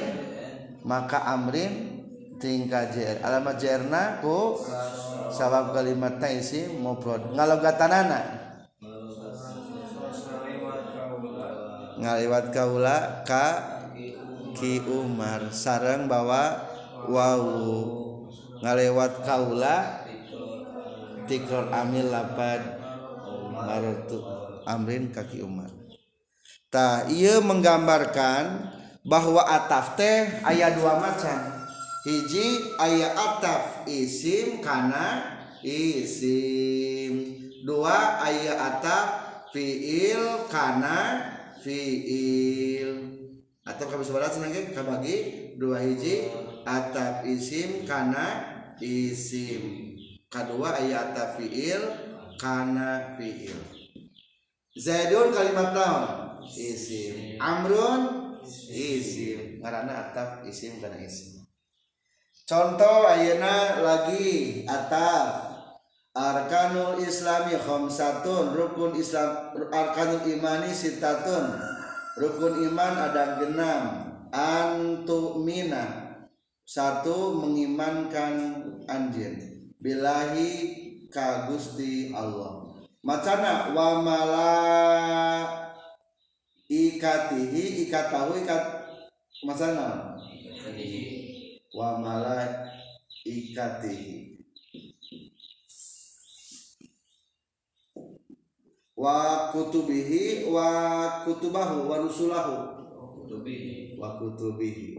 maka amrin tingkah jr alamat jrna ku sabab kalimat isim mufrad. Ngalogatanana. ngaliwat kaula ka Ki Umar. Sarang bawa wau. Ngaliwat kaula tikror amil lapad marutu amrin kaki Umar. Tah ia menggambarkan bahwa ataf teh ayat dua macam. Hiji ayat ataf isim karena isim. Dua ayat ataf fiil karena fiil. Atap kami sebelah senang kabagi. Dua hiji atap isim kana isim. Kedua ayat atap fiil kana fiil. Zaidun kalimat naon? Isim. Amrun? Isim. Karena atap isim kana isim. Contoh ayana lagi atap Arkanul Islami khamsatun. Rukun Islam arkanul imani sitatun. Rukun iman ada genam. Antu mina satu mengimankan anjir bilahi ka Gusti Allah. Macana wa mala ikatihi ikatahu ikat macana? Wa mala ikatihi wa kutubihi wa kutubahu wa rusulahu kutubi wa kutubihi.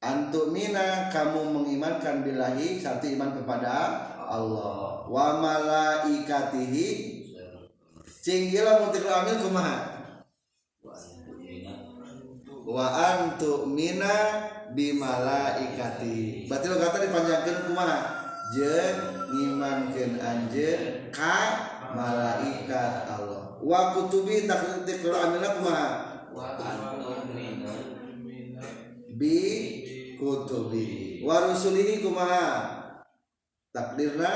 Antumina kamu mengimankan billahi satu iman kepada Allah. Wa malaikatihi cing ieu lamun tikrul amil kumaha? Wa antu mina bimalaikati. Berarti lo kata dipanjangkeun kumaha? Jeung ngimankeun anjeun ka malaikat Allah. Wa kutubi takdir tikrul amilna kumaha bi kutubi. Wa rusulihi kumaha takdirna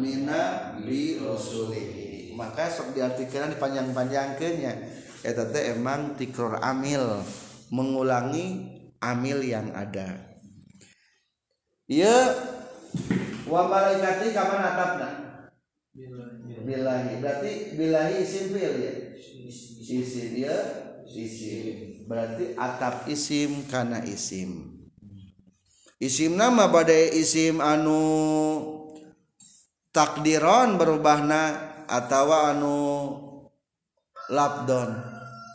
mina bi rusulihi. Maka sok diartikan dipanjang-panjangkeunnya. Eta teh emang tikror amil. Mengulangi amil yang ada. Iya. Wa malaikati kaman atapna bilahi. Berarti bilahi isim fi'il ya? Isim ya isim. Berarti atap isim kana isim. Isim nama badai isim anu takdiron berubahna atau anu labdon.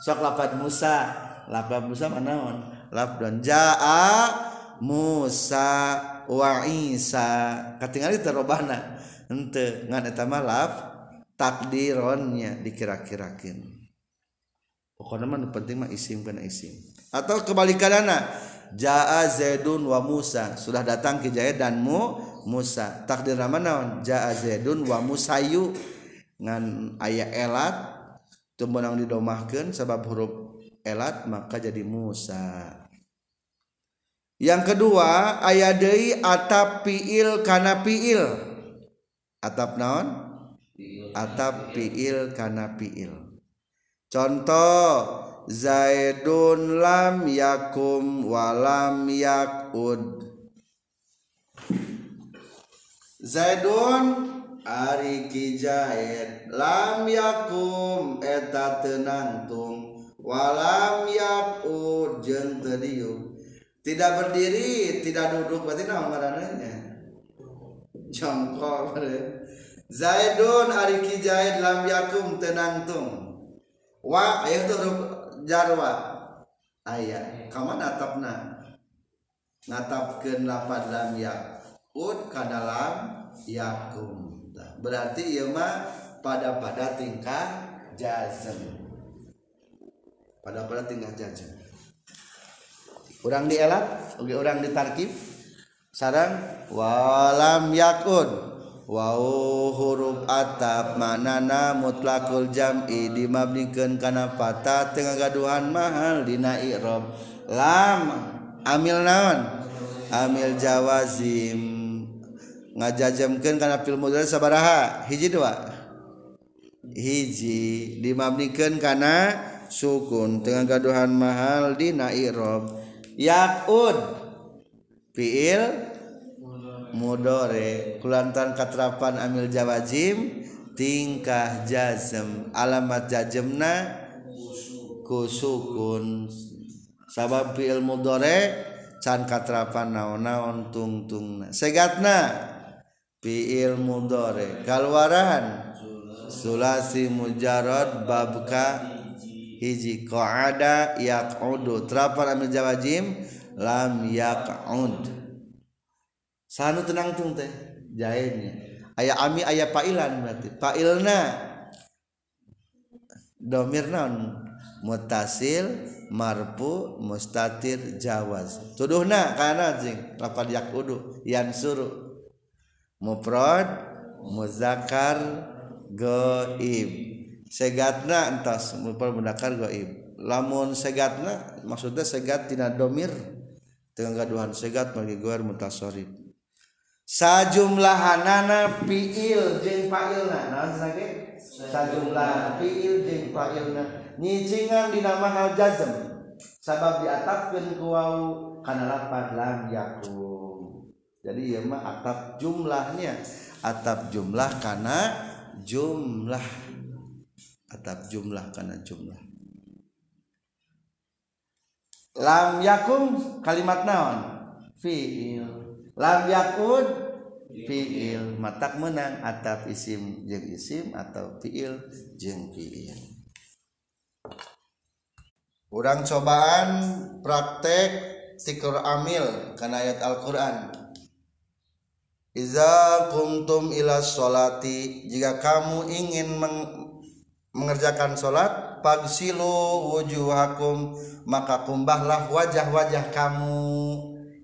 Sok lapad Musa. Lapad Musa manaon labdon. Jaa Musa wa Isa. Katingali terubahna ente ngan eta mah laf takdironnya dikira-kirakeun pokoknya mah nu penting mah isim kana isim. Atau kebalikanana jaa Zaidun wa Musa. Sudah datang ke Zaid dan mu Musa. Takdir naon? Jaa Zaidun wa Musayu ngan aya elat teu meunang didomahkeun sebab huruf elat maka jadi Musa. Yang kedua aya deui atap fiil kana fiil atap naon? Atap fiil kana fiil. Contoh Zaidun lam yakum walam yakud. Zaidun ari ki Zaid lam yakum eta tenangtung walam yakud diuk tidak berdiri tidak duduk berarti naon ngaranna jongkok. Zaidun ari ki Zaid lam yakum tenangtung wa ayah tuh jarwa. Ayah kamu natapna natapkeun lapad lam yakut ka dalam yakum. Berarti ieu mah pada pada tingkah jazm. Pada pada tingkah jazm. Orang dielak oge orang ditarkif sarang walam yakun. Wow huruf atap manana mutlakul jam'i dimabnikeun kana patah tengah gaduhan mahal dina i'rab. Lam amil naon? Amil jawazim. Ngajajamkeun kana fil mudhari sabaraha? Hiji dua? Hiji. Dimabnikeun kana sukun tengah gaduhan mahal dina i'rab. Yaqud fiil mudore. Kulantan katerapan amil jawazim tingkah jazm alamat jazmna kusukun. Sabab fiil mudore can katerapan naon-naon tungtungna. Segatna? Fiil mudore. Kalwaran sulasi mujarad babka hiji qaada yaqudu. Terapan amil jawazim lam yaq'ud. Sanu tenang tung teh jahilnya aya ami aya failan berarti. Failna. Domir naon? Mutasil marfu mustatir jawaz. Tuduhna kana jing? Laqad yaqudu yansuru mufrad muzakkar gaib segatna entas mufrad muzakkar gaib lamun segatna maksudnya segat tina domir. Gaduhan segat bagi goer mutasorif sajumlahanana fiil jeung fa'ilna. Naon sage sajumlah fiil jeung fa'ilna. Nyicingan dina mahal jazm. Sabab diatapkeun ku wau kana lafaz lam yakum. Jadi ieu mah atap jumlahnya. Atap jumlah kana jumlah. Atap jumlah kana jumlah lam yakum kalimat naon? Fiil. Lam yakud fiil. Matak menang atap isim jeng isim atau fiil jeng fiil. Urang cobaan praktek tikur amil karena ayat Al-Quran. Iza kumtum ila sholati jika kamu ingin meng- mengerjakan sholat pagsilu wujuhakum maka kumbahlah wajah-wajah kamu.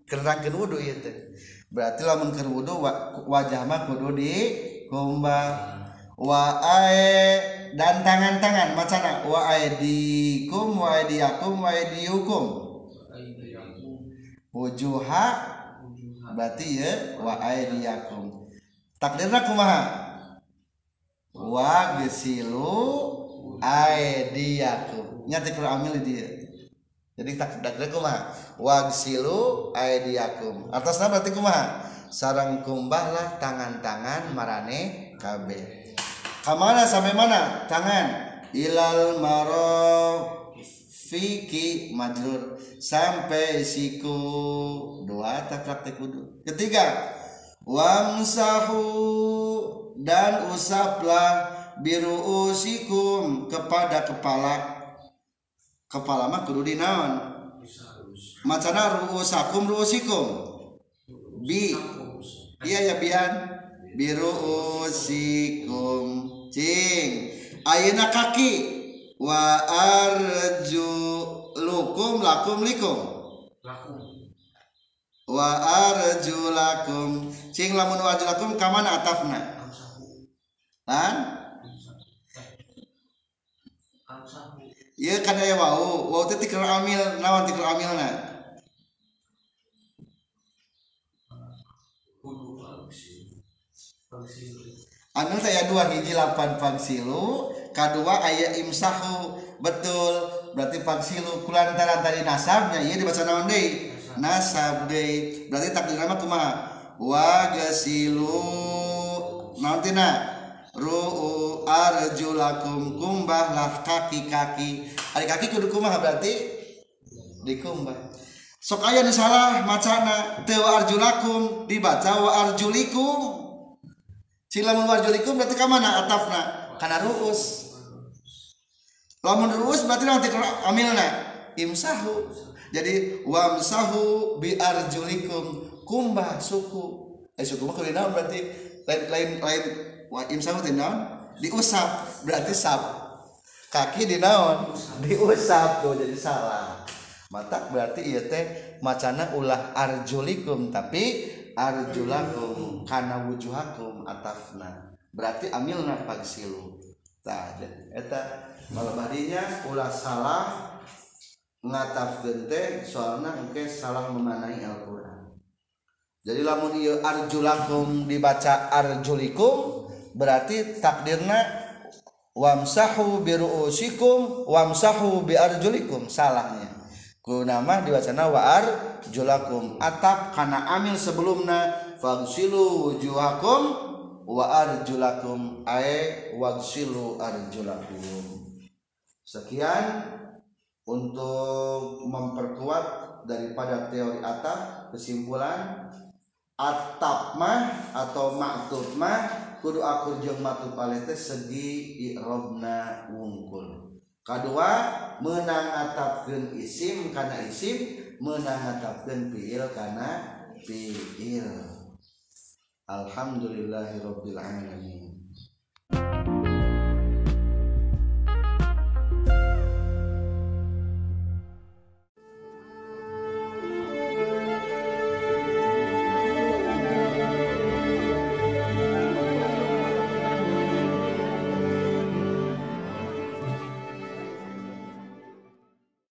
Kerangkeun wudu teh. Berarti lamun keur wudu wa- wajah mah kudu di kumbah wa ae dan tangan-tangan macana? Wa aidikum wa aidiakum wa aidiukum wujuha berarti ya wa aidiakum takdirna kumaha? Wa gesilu aidiakum nyati keur amil dia jadi tak takdirna kumaha. Wa gesilu aidiakum atasna berarti kumaha? Sarang kumbahlah tangan-tangan marane kabeh. Kamana sampai mana? Tangan. Ilal marofiki majrur. Sampai siku dua tak praktek wudu. Ketiga wamsahu dan usaplah biru usikum kepada kepala kepala mah kudu dinaon. Macana ruusakum ruusikum? Bi. Iya ya bian. Biru usikum cing. Ayeuna kaki? Wa arju lukum lakum likum? Wa arjulakum. Cing lamun wa arjulakum kamana atafna? Lan ieu kana aya wau wau teh tikeur amil naon tikeur amilna Anu saya dua hiji lapan pagsilu kadua aya imsahu. Betul. Berarti pagsilu kulantaran tadi nasabnya iya dibaca naon deui? Nasab deui. Berarti takdir nama kumaha? Wa gasilu. Naon tina ru'u arjulakum kumbahlah kaki-kaki ari kaki kudu kumaha berarti dikumbah sok aya nu salah macana teu arjulakum dibaca wa arjulikum Cing lamun warjulikum berarti ka mana atafna? Kana ruus. Lamun ruus berarti nanti amilna imsahu. Jadi wamsahu bi arjulikum kumbah suku. Eh suku mah berarti lain lain lain wa imsahu teh naon? Diusap berarti sap. Kaki di naon? Diusap tuh jadi salah. Mata berarti ieu teh macana ulah arjulikum tapi arjulakum kana wujuhakum atafna berarti amilna pagsilu tah eta malabadinya ulah salah ngatafkeun teh soalna engke salah memanai Al-Qur'an jadi lamun ieu arjulakum dibaca arjulikum berarti takdirna wamsahu biruusikum wamsahu biarjulikum salahnya. Kunama diwacana wa arjulakum. Atap kana amil sebelumna fagsilu wujuhakum wa arjulakum. Ay wagsilu arjulakum. Sekian untuk memperkuat daripada teori atap kesimpulan atap mah atau maktub mah kudu akur jeung matu palete segi irobna wungkul. Kedua menang atapkeun isim karena isim menang atapkeun fiil karena fiil. Alhamdulillahirabbil alamin.